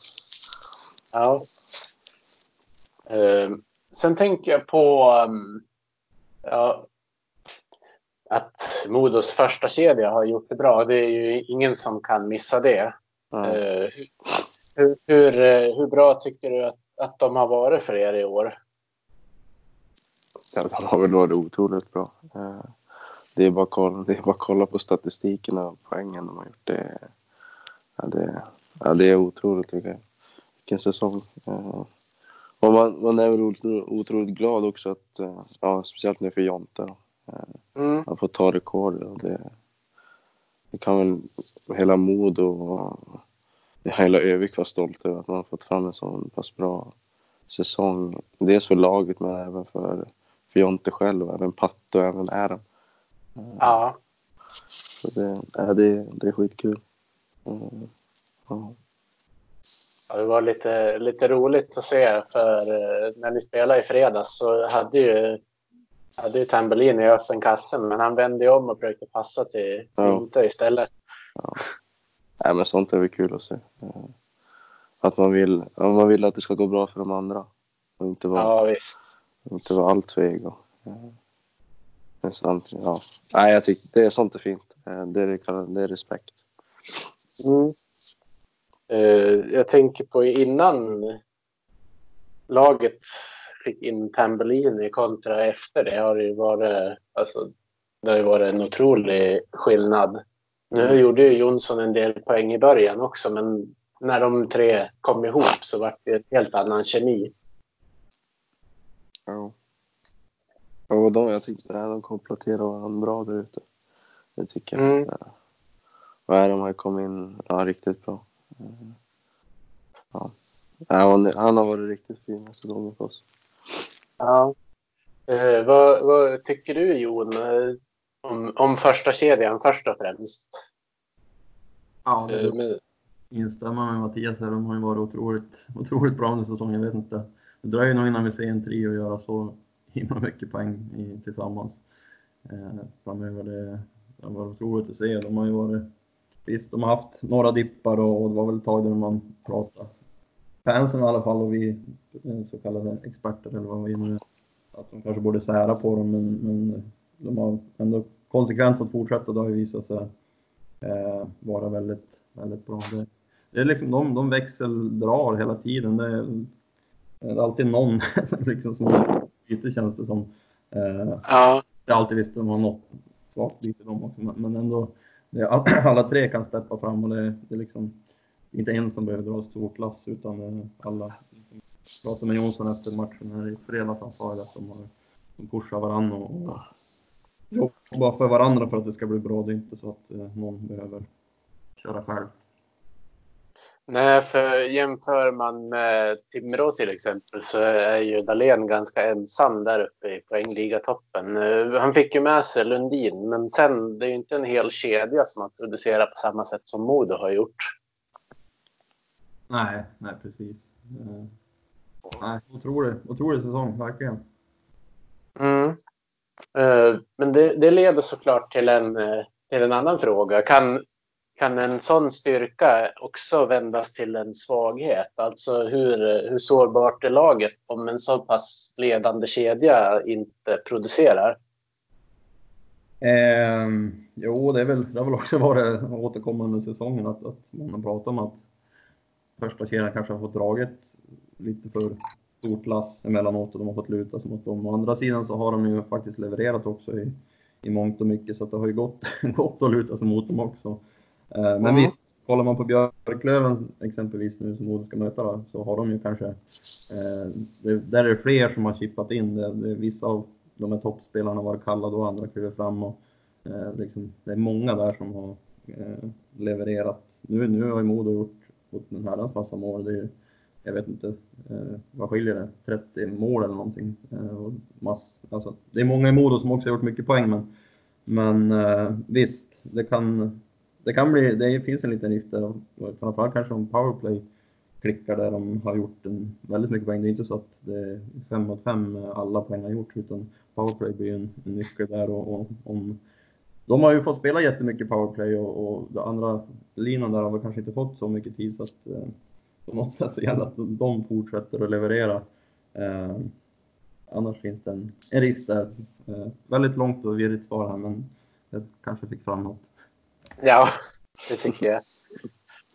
Speaker 2: Ja. Eh, sen tänker jag på um, ja, att Modos första kedja har gjort det bra. Det är ju ingen som kan missa det.
Speaker 4: Ja.
Speaker 2: Eh, hur, hur, eh, hur bra tycker du att, att de har varit för er i år?
Speaker 4: Ja, de har väl varit otroligt bra. Eh, Det är bara att kolla, det är bara kolla på statistiken och poängen de har gjort. Det, ja, det, ja, det är otroligt tycker jag. Vilken säsong. Och man, man är väl otroligt, glad också att, eh, ja, speciellt nu för Jonte. då.
Speaker 2: Mm.
Speaker 4: Han får ta rekord. Och det, det kan väl hela Modo och hela Övik vara stolt över att man har fått fram en sån pass bra säsong. Dels för laget men även för, för Jonte själv även Patte och även Adam.
Speaker 2: Ja.
Speaker 4: Så det, ja, det, det är skitkul. Ja.
Speaker 2: Ja, det var lite, lite roligt att se för eh, när ni spelade i fredags så hade ju, hade ju Tambellini i öppen kassen men han vände om och försökte passa till
Speaker 4: Ja.
Speaker 2: Istället.
Speaker 4: Nej, men sånt är väl kul att se. Eh, Att man vill, ja, man vill att det ska gå bra för de andra. Och inte vara,
Speaker 2: Ja visst.
Speaker 4: inte vara allt för ego. Eh, Men samtidigt, ja. Nej, jag tycker det är sånt är fint. Eh, Det är, det är respekt.
Speaker 2: Mm. Eh, jag tänker på innan laget fick in Tambellini kontra efter det har det ju varit, alltså, det har varit en otrolig skillnad. Nu gjorde ju Jonsson en del poäng i början också men när de tre kom ihop så var det en helt annan kemi.
Speaker 4: Ja. Och de, jag tycker nej, de kompletterar varandra bra där ute. Det tycker jag.
Speaker 2: Mm.
Speaker 4: Ja. Och Adam har ju kommit in ja, riktigt bra. Ja. Ja, han, han har varit riktigt fin den säsongen för oss.
Speaker 2: Ja. Eh, vad, vad tycker du Jon eh, om, om första kedjan först och främst?
Speaker 3: Ja, det
Speaker 2: Eh, men,
Speaker 3: instämma med Mattias här. De har ju varit otroligt, otroligt bra under säsongen. Jag vet inte. Det dröjer nog innan vi ser en trio göra så himla mycket poäng i, tillsammans. Eh, framöver. Det, det har varit otroligt att se. De har ju varit... Visst, de har haft några dippar och, och det var väl ett tag där man pratade. Fansen i alla fall och vi eh, så kallade experter eller vad vi nu. Att de kanske borde sära på dem men, men de har ändå konsekvent fått fortsätta. Det har ju visat sig eh, vara väldigt, väldigt bra. Det, det är liksom de, de växeldrar hela tiden. Det är, det är alltid någon som liksom som har byte känns det som. Eh,
Speaker 2: ja.
Speaker 3: det är alltid visst de har något svagt byte de också, men, men ändå. Alla tre kan steppa fram och det, det är liksom inte en som behöver dra stor klass utan alla. Liksom, pratade med Jonsson efter matchen här i fredags. Han sa att de, har, de pushar varandra och, och jobbar för varandra för att det ska bli bra. Det är inte så att eh, någon behöver köra själv.
Speaker 2: Nej, för jämför man med Timrå till exempel så är ju Dahlén ganska ensam där uppe i poängligatoppen. Eh, Han fick ju med sig Lundin, men sen det är ju inte en hel kedja som har producerat på samma sätt som Modo har gjort.
Speaker 3: Nej, nej precis. Eh, nej, otrolig, otrolig säsong, verkligen.
Speaker 2: Mm. Eh, Men det, det leder såklart till en, till en annan fråga. Kan, kan en sån styrka också vändas till en svaghet? Alltså hur, hur sårbart är laget om en så pass ledande kedja inte producerar?
Speaker 3: Eh, jo, det, är väl, det har väl också varit återkommande under säsongen att, att man har pratat om att första kedjan kanske har fått draget lite för stort lass emellanåt och de har fått luta sig mot dem. Å andra sidan så har de ju faktiskt levererat också i, i mångt och mycket så att det har ju gått, gått att luta sig mot dem också. Eh, men
Speaker 2: Mm.
Speaker 3: visst, kollar man på Björklöven exempelvis nu som Modo ska möta då, så har de ju kanske, eh, det, där är det fler som har chippat in. Det, det, vissa av de här toppspelarna var kallade och andra kliver fram och eh, liksom, det är många där som har eh, levererat. Nu, nu har ju Modo gjort, gjort en herrans massa mål. Det är, jag vet inte, eh, vad skiljer det? 30 mål eller någonting. Eh, och mass, alltså, det är många i Modo som också har gjort mycket poäng, men, men eh, visst, det kan, det kan bli, det finns en liten risk där, framförallt kanske om powerplay klickar där de har gjort en, väldigt mycket poäng. Det är inte så att det är fem mot fem alla poäng har gjorts, utan powerplay blir en, en nyckel där och, och om de har ju fått spela jättemycket powerplay och, och den andra linan där har väl kanske inte fått så mycket tid så att eh, på något sätt gäller att de fortsätter att leverera. Eh, annars finns det en, en risk där. Eh, väldigt långt och virrigt svar här men jag kanske fick fram något.
Speaker 2: Ja, det tycker jag.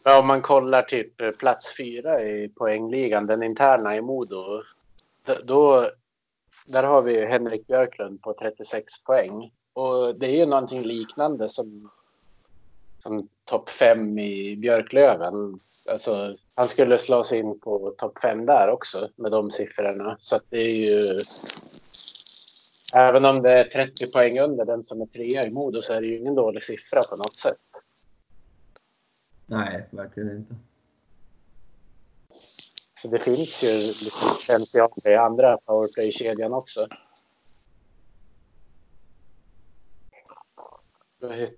Speaker 2: Ja, om man kollar typ eh, plats fyra i poängligan, den interna i Modo, då, där har vi Henrik Björklund på 36 poäng. Och det är ju någonting liknande som, som topp fem i Björklöven. Alltså, han skulle slå sig in på topp fem där också med de siffrorna. Så det är ju... Även om det är 30 poäng under den som är trea i Modo så är det ju ingen dålig siffra på något sätt.
Speaker 3: Nej, verkligen inte.
Speaker 2: Så det finns ju lite potential i andra powerplay-kedjan också. Det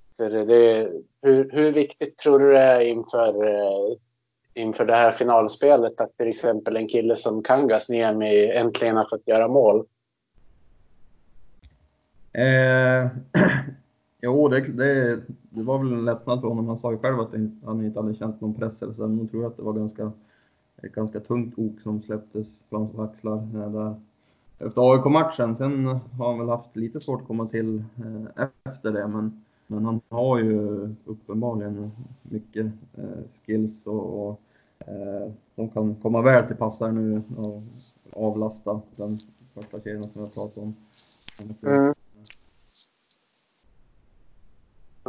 Speaker 2: hur, hur viktigt tror du det är inför, eh, inför det här finalspelet att till exempel en kille som Kangas Niemi äntligen har fått göra mål?
Speaker 3: Eh, jo, det, det, det, var väl en lättnad för honom. Han sa ju själv att han inte hade känt någon press. Eller så. Men tror jag att det var ganska, ett ganska tungt ok som släpptes från hans axlar. Eh, där. Efter AIK-matchen, sen har han väl haft lite svårt att komma till eh, efter det. Men men han har ju uppenbarligen mycket eh, skills och, och eh, de kan komma väl till passare nu och avlasta den första kedjan som jag pratade om. Mm.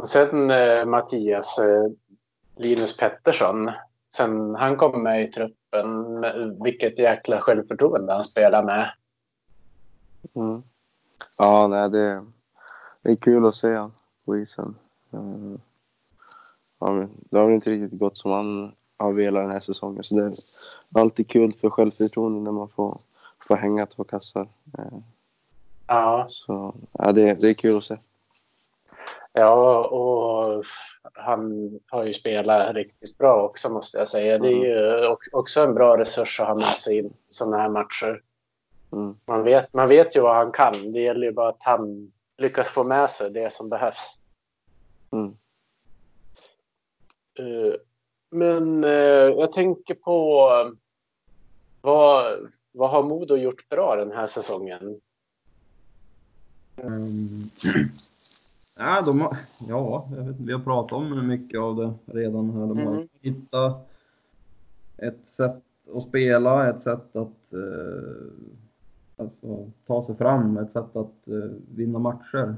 Speaker 2: Sen eh, Mattias, eh, Linus Pettersson, sen han kom med i truppen, vilket jäkla självförtroende han spelar med.
Speaker 4: Mm. Ja, nej, det, det är kul att se honom på isen. Uh, ja, det har väl inte riktigt gått som han har velat den här säsongen. Så det är alltid kul för självförtroende när man får, får hänga två kassar. Uh,
Speaker 2: ja.
Speaker 4: Så ja, det, det är kul att se.
Speaker 2: Ja, och han har ju spelat riktigt bra också måste jag säga. Det är ju också en bra resurs att ha med sig i sådana här matcher. Mm. Man, vet, man vet ju vad han kan. Det gäller ju bara att han lyckas få med sig det som behövs. Mm. Uh, men uh, jag tänker på uh, vad, vad har Modo gjort bra den här säsongen?
Speaker 3: Um, ja, de har, ja jag vet, vi har pratat om mycket av det redan här. De har mm. hittat ett sätt att spela, ett sätt att alltså, ta sig fram, ett sätt att vinna matcher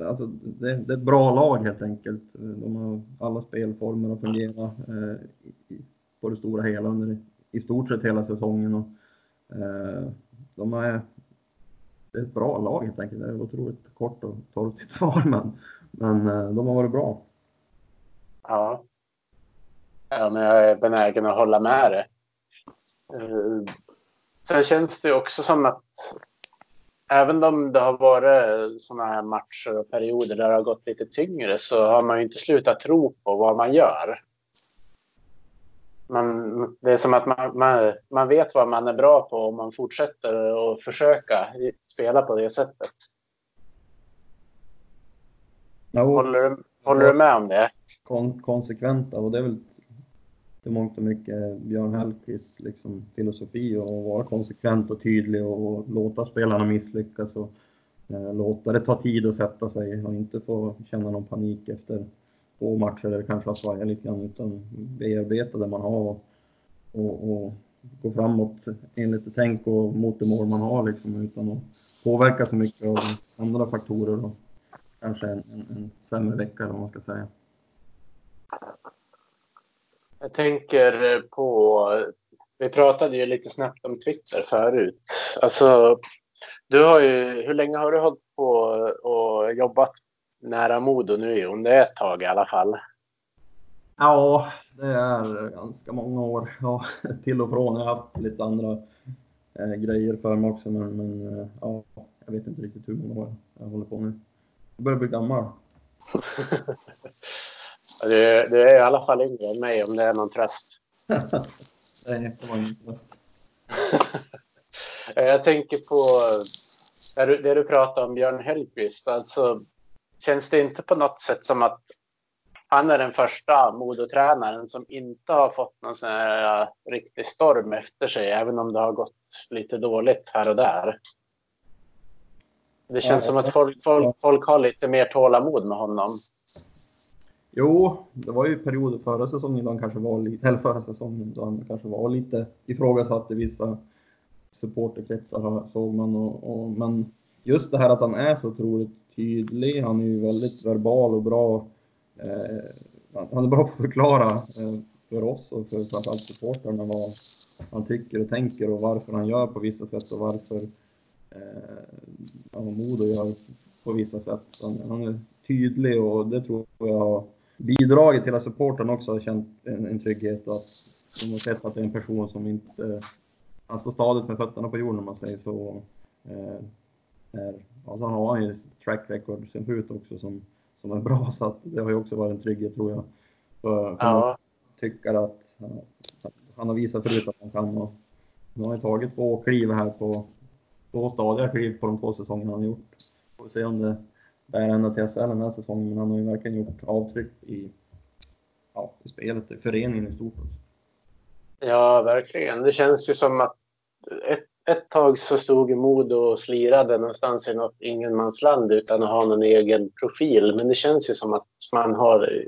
Speaker 3: alltså, det, det, är ett bra lag helt enkelt. De har alla spelformer att fungera eh, på det stora hela under i stort sett hela säsongen. Och, eh, de är ett bra lag helt enkelt. Det är otroligt kort och torftigt svar, men, men eh, de har varit bra.
Speaker 2: Ja. ja, men jag är benägen att hålla med dig. Eh, sen känns det också som att även om det har varit sådana här matcher och perioder där det har gått lite tyngre så har man ju inte slutat tro på vad man gör. Man, det är som att man, man, man vet vad man är bra på och man fortsätter att försöka spela på det sättet. No. Håller, du, håller du med om det?
Speaker 3: Kon konsekventa och det är väl i mångt och mycket Björn Hellkvists liksom, filosofi och vara konsekvent och tydlig och låta spelarna misslyckas och eh, låta det ta tid att sätta sig och inte få känna någon panik efter två matcher där det kanske har svajat lite grann utan bearbeta det man har och, och, och gå framåt enligt det tänk och mot det mål man har liksom utan att påverka så mycket av andra faktorer och kanske en, en, en sämre vecka eller vad man ska säga.
Speaker 2: Jag tänker på, vi pratade ju lite snabbt om Twitter förut. Alltså, du har ju, hur länge har du hållit på och jobbat nära Modo nu om det är ett tag i alla fall.
Speaker 3: Ja, det är ganska många år. Ja, till och från. Jag har haft lite andra eh, grejer för mig också, men, men eh, ja, jag vet inte riktigt hur många år jag håller på nu. Jag börjar bli gammal.
Speaker 2: du, du är i alla fall yngre än mig om det är någon tröst.
Speaker 3: Nej, det var inte
Speaker 2: Jag tänker på det du, det du pratade om Björn Hellkvist. Alltså, känns det inte på något sätt som att han är den första modotränaren som inte har fått någon sån här uh, riktig storm efter sig, även om det har gått lite dåligt här och där. Det känns som att folk, folk, folk har lite mer tålamod med honom.
Speaker 3: Jo, det var ju perioder förra säsongen då han kanske var lite, eller förra säsongen då han kanske var lite ifrågasatt i vissa supporterkretsar såg man. Och, och, men just det här att han är så otroligt tydlig, han är ju väldigt verbal och bra. Eh, han är bra på att förklara eh, för oss och för framförallt supportrarna vad han tycker och tänker och varför han gör på vissa sätt och varför eh, mod Modo gör på vissa sätt. Han, han, är tydlig och det tror jag har bidragit till att supporten också har känt en, en trygghet och att de har sett att det är en person som inte han står stadigt med fötterna på jorden om man säger så. Eh, är, alltså han har ju track record sen förut också som, som är bra så att det har ju också varit en trygghet tror jag. För, för ja. tycker att, att, han har visat förut att han kan och nu har han tagit två kliv här på två stadiga kliv på de två säsongerna han har gjort. Får se om det bär ända till SHL den här säsongen men han har ju verkligen gjort avtryck i, ja, i spelet, i föreningen i stort. Också.
Speaker 2: Ja, verkligen. Det känns ju som att ett, ett tag så stod Modo och slirade någonstans i något ingenmansland utan att ha någon egen profil. Men det känns ju som att man har,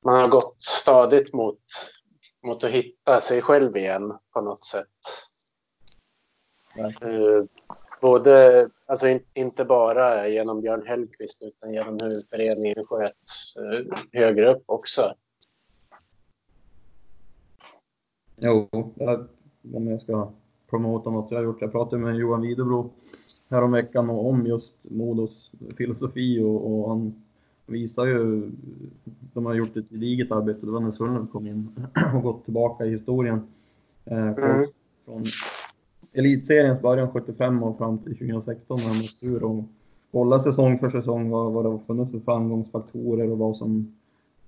Speaker 2: man har gått stadigt mot, mot att hitta sig själv igen på något sätt. Uh, både, alltså in, inte bara genom Björn Hellkvist utan genom hur föreningen sköts uh, högre upp också.
Speaker 3: Jo, om jag ska promota något jag har gjort. Jag pratade med Johan Widebro häromveckan om just Modos filosofi och, och han visar ju, de har gjort ett gediget arbete, det var när Sundlund kom in och gått tillbaka i historien. Eh, mm. Från elitseriens början 75 och fram till 2016 när han åkte ur och kolla säsong för säsong vad, vad det har funnits för framgångsfaktorer och vad som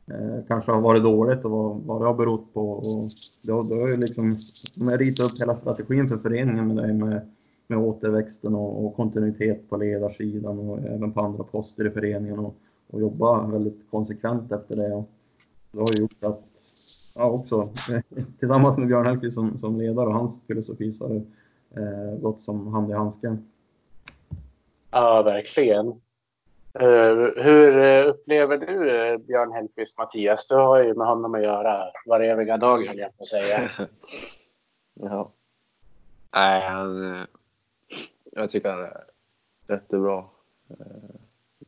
Speaker 3: eh, kanske har varit dåligt och vad, vad det har berott på. Och då, då är liksom, de har upp hela strategin för föreningen med det med, med återväxten och, och, kontinuitet på ledarsidan och även på andra poster i föreningen och, och jobba väldigt konsekvent efter det. Och det har gjort att, ja också, tillsammans med Björn Hellkvist som, som ledare och hans filosofi så har det eh, gått som hand i handsken.
Speaker 2: Ja, verkligen. Uh, hur eh, upplever du uh, Björn Hellkvist, Mattias? Du har ju med honom att göra vareviga dag, höll jag på att säga.
Speaker 4: ja. Nej, han... Jag tycker han är jättebra.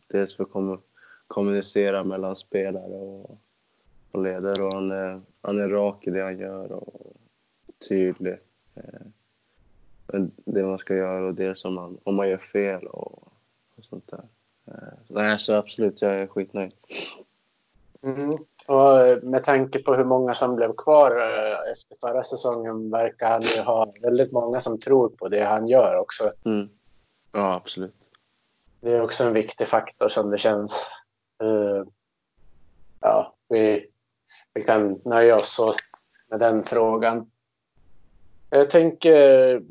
Speaker 4: Dels för att kom kommunicera mellan spelare och, och ledare. Och han, är, han är rak i det han gör och tydlig. Det man ska göra och dels om man, om man gör fel och, och sånt där. Eh, nej, så absolut, jag är skitnöjd.
Speaker 2: Mm. Och med tanke på hur många som blev kvar eh, efter förra säsongen verkar han ju ha väldigt många som tror på det han gör också.
Speaker 4: Mm. Ja, absolut.
Speaker 2: Det är också en viktig faktor som det känns. Uh, ja, vi, vi kan nöja oss med den frågan. Jag tänker,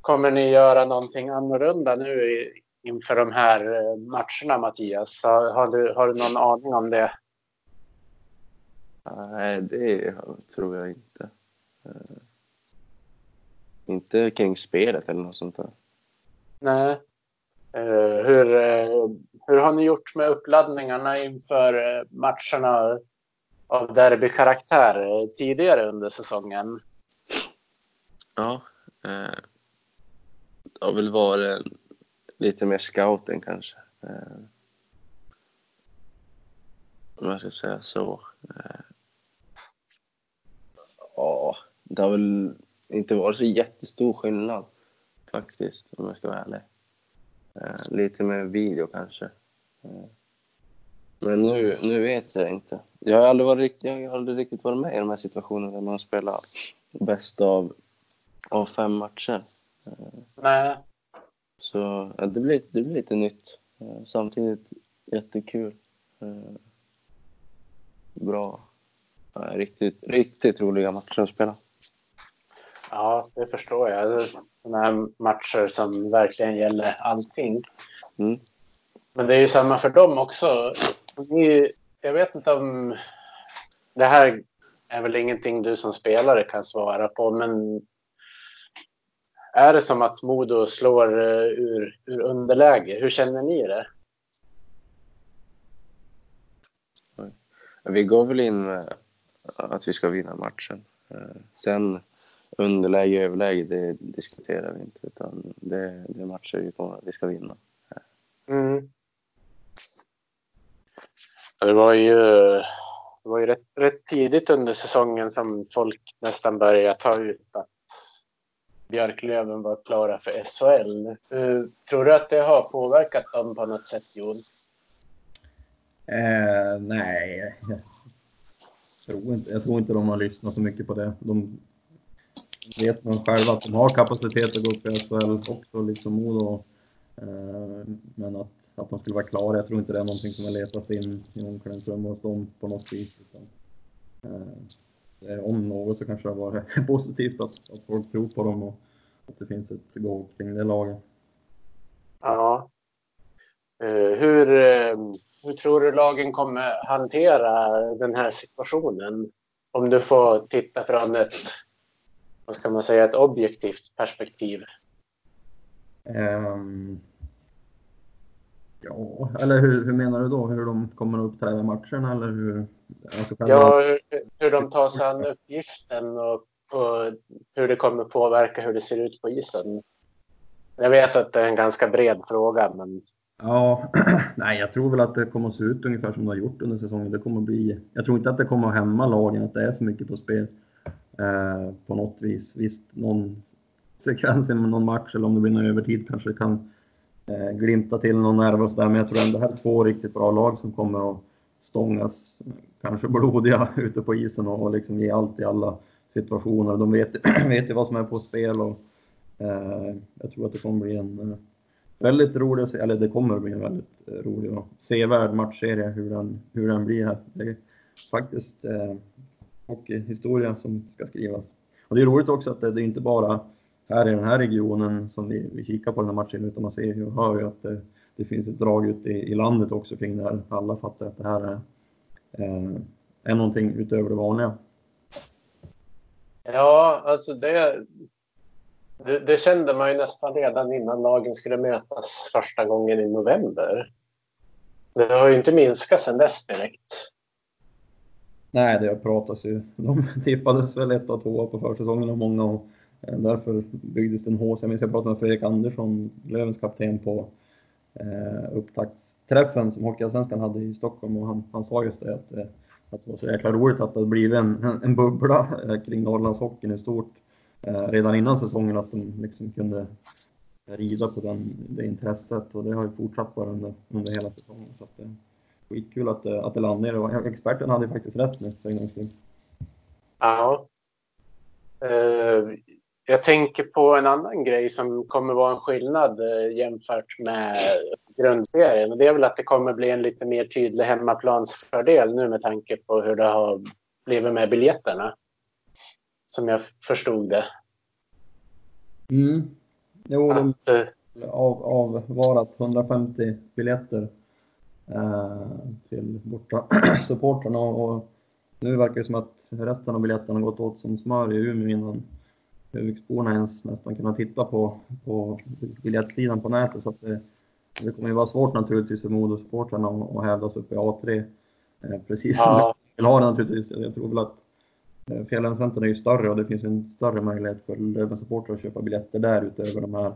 Speaker 2: kommer ni göra någonting annorlunda nu i, inför de här eh, matcherna, Mattias? Har, har, du, har du någon aning om det?
Speaker 4: Nej, det tror jag inte. Uh, inte kring spelet eller något sånt där.
Speaker 2: Nej. Uh, hur, hur har ni gjort med uppladdningarna inför matcherna av derbykaraktär tidigare under säsongen?
Speaker 4: Ja, det har väl varit lite mer scouting kanske. Eh, om jag ska säga så. Eh, ja, det har väl inte varit så jättestor skillnad faktiskt, om jag ska vara ärlig. Eh, lite mer video kanske. Eh, Men nu, nu vet jag inte. Jag har aldrig, varit, jag har aldrig riktigt varit med i de här situationerna där man spelar bäst av, av fem matcher.
Speaker 2: Eh, Nej.
Speaker 4: Så ja, det, blir, det blir lite nytt. Eh, Samtidigt jättekul. Eh, Bra. Riktigt, riktigt roliga matcher att spela.
Speaker 2: Ja, det förstår jag. Sådana här matcher som verkligen gäller allting.
Speaker 4: Mm.
Speaker 2: Men det är ju samma för dem också. Ni, jag vet inte om... Det här är väl ingenting du som spelare kan svara på, men är det som att Modo slår eh, ur, ur underläge? Hur känner ni det?
Speaker 4: Vi går väl in med att vi ska vinna matchen. Eh, Sen underläge överläge, det diskuterar vi inte. Utan det, det är matcher vi, kommer, vi ska vinna.
Speaker 2: Mm. Det var ju, det var ju rätt, rätt tidigt under säsongen som folk nästan började ta ut att Björklöven var klara för SHL. Uh, eh, Tror du att det har påverkat dem på något sätt, Jon?
Speaker 3: Eh, nej, jag tror, inte, jag tror inte de har lyssnat så mycket på det. De vet nog själva att de har kapacitet att gå upp i SHL också, liksom Modo. Eh, men att, att de skulle vara klara, jag tror inte det är någonting som har letat in i omklädningsrummet hos dem på något vis. Utan, eh, om något så kanske det har varit positivt att, att folk tror på dem och att det finns ett go kring det laget.
Speaker 2: Ja. Eh, Hur, eh, hur tror du lagen kommer hantera den här situationen? Om du får titta från ett, vad ska man säga, ett objektivt perspektiv.
Speaker 3: Ehm, ja, eller hur, hur menar du då? Hur de kommer att uppträda i matcherna eller hur? Alltså,
Speaker 2: Ja, hur, hur de tar sig an uppgiften och, och hur det kommer påverka hur det ser ut på isen. Jag vet att det är en ganska bred fråga, men
Speaker 3: Ja, nej, jag tror väl att det kommer att se ut ungefär som det har gjort under säsongen. Det kommer bli, jag tror inte att det kommer att hämma lagen, att det är så mycket på spel eh, på något vis. Visst, någon sekvens i någon match eller om det blir någon övertid kanske kan eh, glimta till någon nerv och sådär. Men jag tror ändå det här är två riktigt bra lag som kommer att stångas, kanske blodiga, ute på isen och, och liksom ge allt i alla situationer. De vet, vet ju vad som är på spel och eh, jag tror att det kommer bli en eh, väldigt rolig, eller det kommer bli en väldigt eh, rolig och sevärd matchserie hur den, hur den blir här. Det är faktiskt eh, hockeyhistoria som ska skrivas. Och det är roligt också att det, det är inte bara här i den här regionen som vi, vi kikar på den här matchen utan man ser och hör ju att det, det finns ett drag ute i, i landet också kring det här. Alla fattar att det här är, eh, är någonting utöver det vanliga.
Speaker 2: ja, alltså det, det, det kände man ju nästan redan innan lagen skulle mötas första gången i november. Det har ju inte minskat sedan dess direkt.
Speaker 3: Nej, det pratas ju. De tippades väl ett och två på försäsongen av många och eh, Eh, därför byggdes det en hås. Jag minns jag pratade med Fredrik Andersson, Lövens kapten på eh, upptaktsträffen som Hockeyallsvenskan hade i Stockholm och han, han sa just det att, eh, att det var så jäkla roligt att det hade blivit en, en, en bubbla eh, kring Norrlandshockeyn i stort eh, redan innan säsongen att de liksom kunde rida på den, det intresset och det har ju fortsatt bara under, under hela säsongen. Så att, eh, skitkul att, det- att det landade och experten hade ju faktiskt rätt nu för en gångs skull.
Speaker 2: Ja. Jag tänker på en annan grej som kommer vara en skillnad eh, jämfört med grundserien. Och det är väl att det kommer bli en lite mer tydlig hemmaplansfördel nu med tanke på hur det har blivit med biljetterna. Som jag förstod det.
Speaker 3: Mm. Jo, de
Speaker 2: eh,
Speaker 3: av, avvarat 150 biljetter eh, till borta supportrarna och, och nu verkar det som att resten av biljetterna har gått åt som smör i Umeå innan Huviksborna ens nästan kunnat titta på, på biljettsidan på nätet. Så det, det kommer ju vara svårt naturligtvis för Modosupportrarna att, hävda sig uppe i A3. Eh, precis som
Speaker 2: Ja.
Speaker 3: vill ha det naturligtvis. Jag tror väl att eh, Fjällhemscentern är ju större och det finns en större möjlighet för Löven-supportrar att köpa biljetter där utöver de här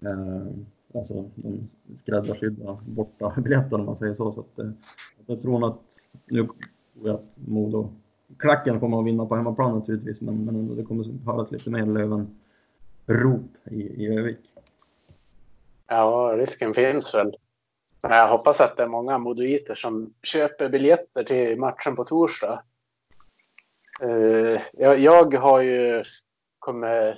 Speaker 3: eh, alltså de skräddarsydda borta biljetterna om man säger så. så att, eh, jag tror att nu tror jag att Modo klacken kommer att vinna på hemmaplan naturligtvis men, men ändå det kommer höras lite mer Löven-rop i, i Övik.
Speaker 2: ja, risken finns väl. Men jag hoppas att det är många modoiter som köper biljetter till matchen på torsdag. Uh, jag, jag, har ju kommit,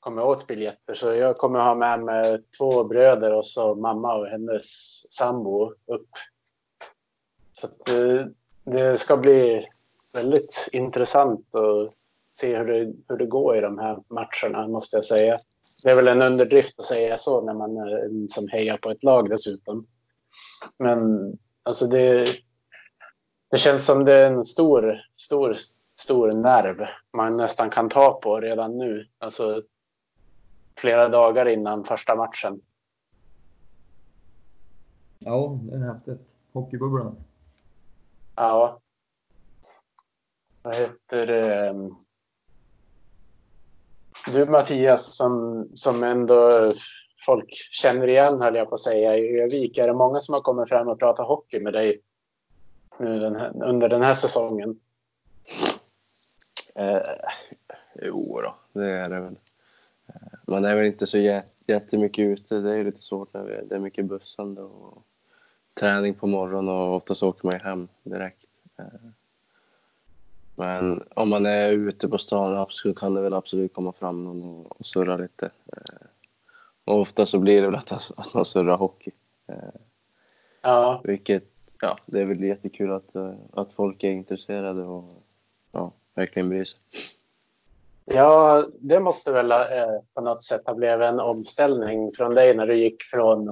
Speaker 2: kommit åt biljetter så jag kommer ha med mig två bröder och så mamma och hennes sambo upp. Så att, uh, det ska bli väldigt intressant att se hur det, hur det går i de här matcherna måste jag säga. Det är väl en underdrift att säga så när man som hejar på ett lag dessutom. Men alltså det, det känns som det är en stor, stor, stor nerv man nästan kan ta på redan nu. Alltså flera dagar innan första matchen.
Speaker 3: Ja, det är häftigt. Hockeybubblan.
Speaker 2: Ja. Vad heter det? Du Mattias, som, som ändå folk känner igen höll jag på att säga i Övik. Är det många som har kommit fram och pratat hockey med dig nu den här, under den här säsongen?
Speaker 4: Eh, jo då, det är det väl. Eh, man är väl inte så jättemycket ute. Det är lite svårt när det är mycket bussande och träning på morgonen och oftast åker man hem direkt. Eh, men om man är ute på stan så kan det väl absolut komma fram någon och surra lite. Eh, och ofta så blir det väl att, att man surrar hockey. Eh,
Speaker 2: ja.
Speaker 4: Vilket, ja, det är väl jättekul att, eh, att folk är intresserade och ja, verkligen bryr sig.
Speaker 2: Ja, det måste väl eh, på något sätt ha blivit en omställning från dig när du gick från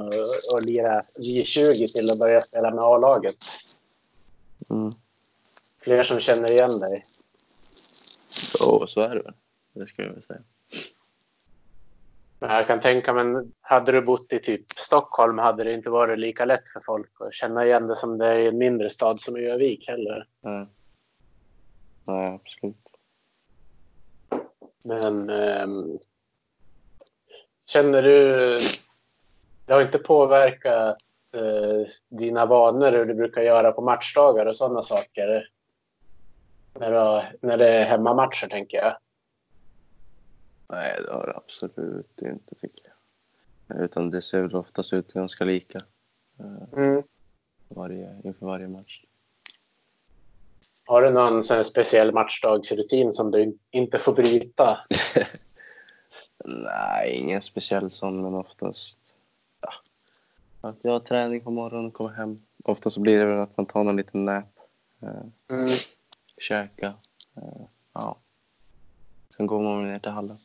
Speaker 2: att lira J20 till att börja spela med A-laget.
Speaker 4: Mm.
Speaker 2: Fler som känner igen dig?
Speaker 4: Jo, så är det väl. Det skulle jag väl säga.
Speaker 2: Jag kan tänka mig, hade du bott i typ Stockholm hade det inte varit lika lätt för folk att känna igen det som det är i en mindre stad som Övik heller.
Speaker 4: Nej, Nej absolut.
Speaker 2: Men ähm, känner du, det har inte påverkat äh, dina vanor hur du brukar göra på matchdagar och sådana saker? När, du, när det är hemmamatcher tänker jag.
Speaker 4: Nej, det har det absolut inte tycker jag. Utan det ser väl oftast ut ganska lika. Eh,
Speaker 2: mm.
Speaker 4: Varje, inför varje match.
Speaker 2: Har du någon sån speciell matchdagsrutin som du inte får bryta?
Speaker 4: Nej, ingen speciell sån, men oftast ja. att jag har träning på morgonen och kommer hem. Ofta så blir det väl att man tar någon liten nap. Eh,
Speaker 2: mm.
Speaker 4: Käka. Eh, ja. Sen går man ner till hallen.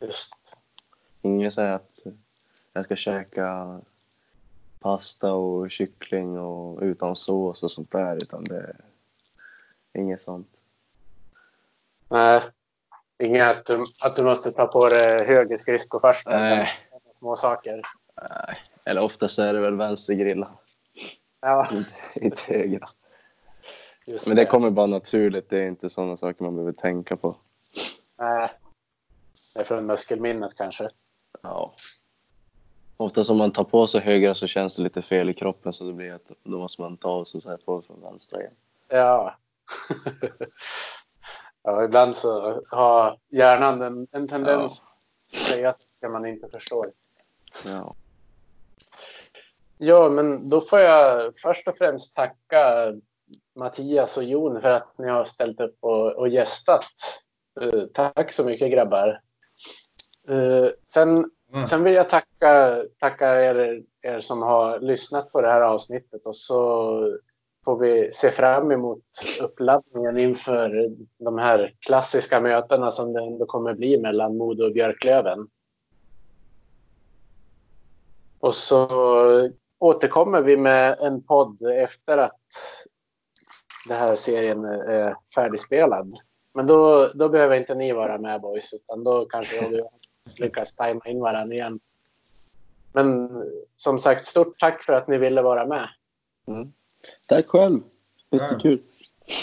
Speaker 2: Just.
Speaker 4: Ingen säger att jag ska käka pasta och kyckling och utan sås och sånt där, utan det är inget sånt.
Speaker 2: Nej, inget att du, att du måste ta på dig höger skridsko först.
Speaker 4: Nej.
Speaker 2: Små saker.
Speaker 4: Nej, eller oftast är det väl vänstergrilla.
Speaker 2: Ja.
Speaker 4: inte, inte högra.
Speaker 2: Just
Speaker 4: Men det kommer bara naturligt, det är inte sådana saker man behöver tänka på.
Speaker 2: Nej. Det är från muskelminnet kanske.
Speaker 4: Ja. Ofta om man tar på sig högra så känns det lite fel i kroppen så det blir att då måste man ta av sig så här på från vänstra igen.
Speaker 2: Ja. ja, ibland så har hjärnan en, en tendens att säga att man inte förstår.
Speaker 4: Ja.
Speaker 2: Ja, men då får jag först och främst tacka Mattias och Jon för att ni har ställt upp och, och gästat. Uh, tack så mycket grabbar. Uh, sen, mm. sen vill jag tacka, tacka er, er som har lyssnat på det här avsnittet och så får vi se fram emot uppladdningen inför de här klassiska mötena som det ändå kommer bli mellan Modo och Björklöven. Och så återkommer vi med en podd efter att den här serien är färdigspelad. Men då, då behöver inte ni vara med boys, utan då kanske vi lyckas tajma in varandra igen. Men som sagt, stort tack för att ni ville vara med.
Speaker 4: Mm. Tack själv. Jättekul. Ja.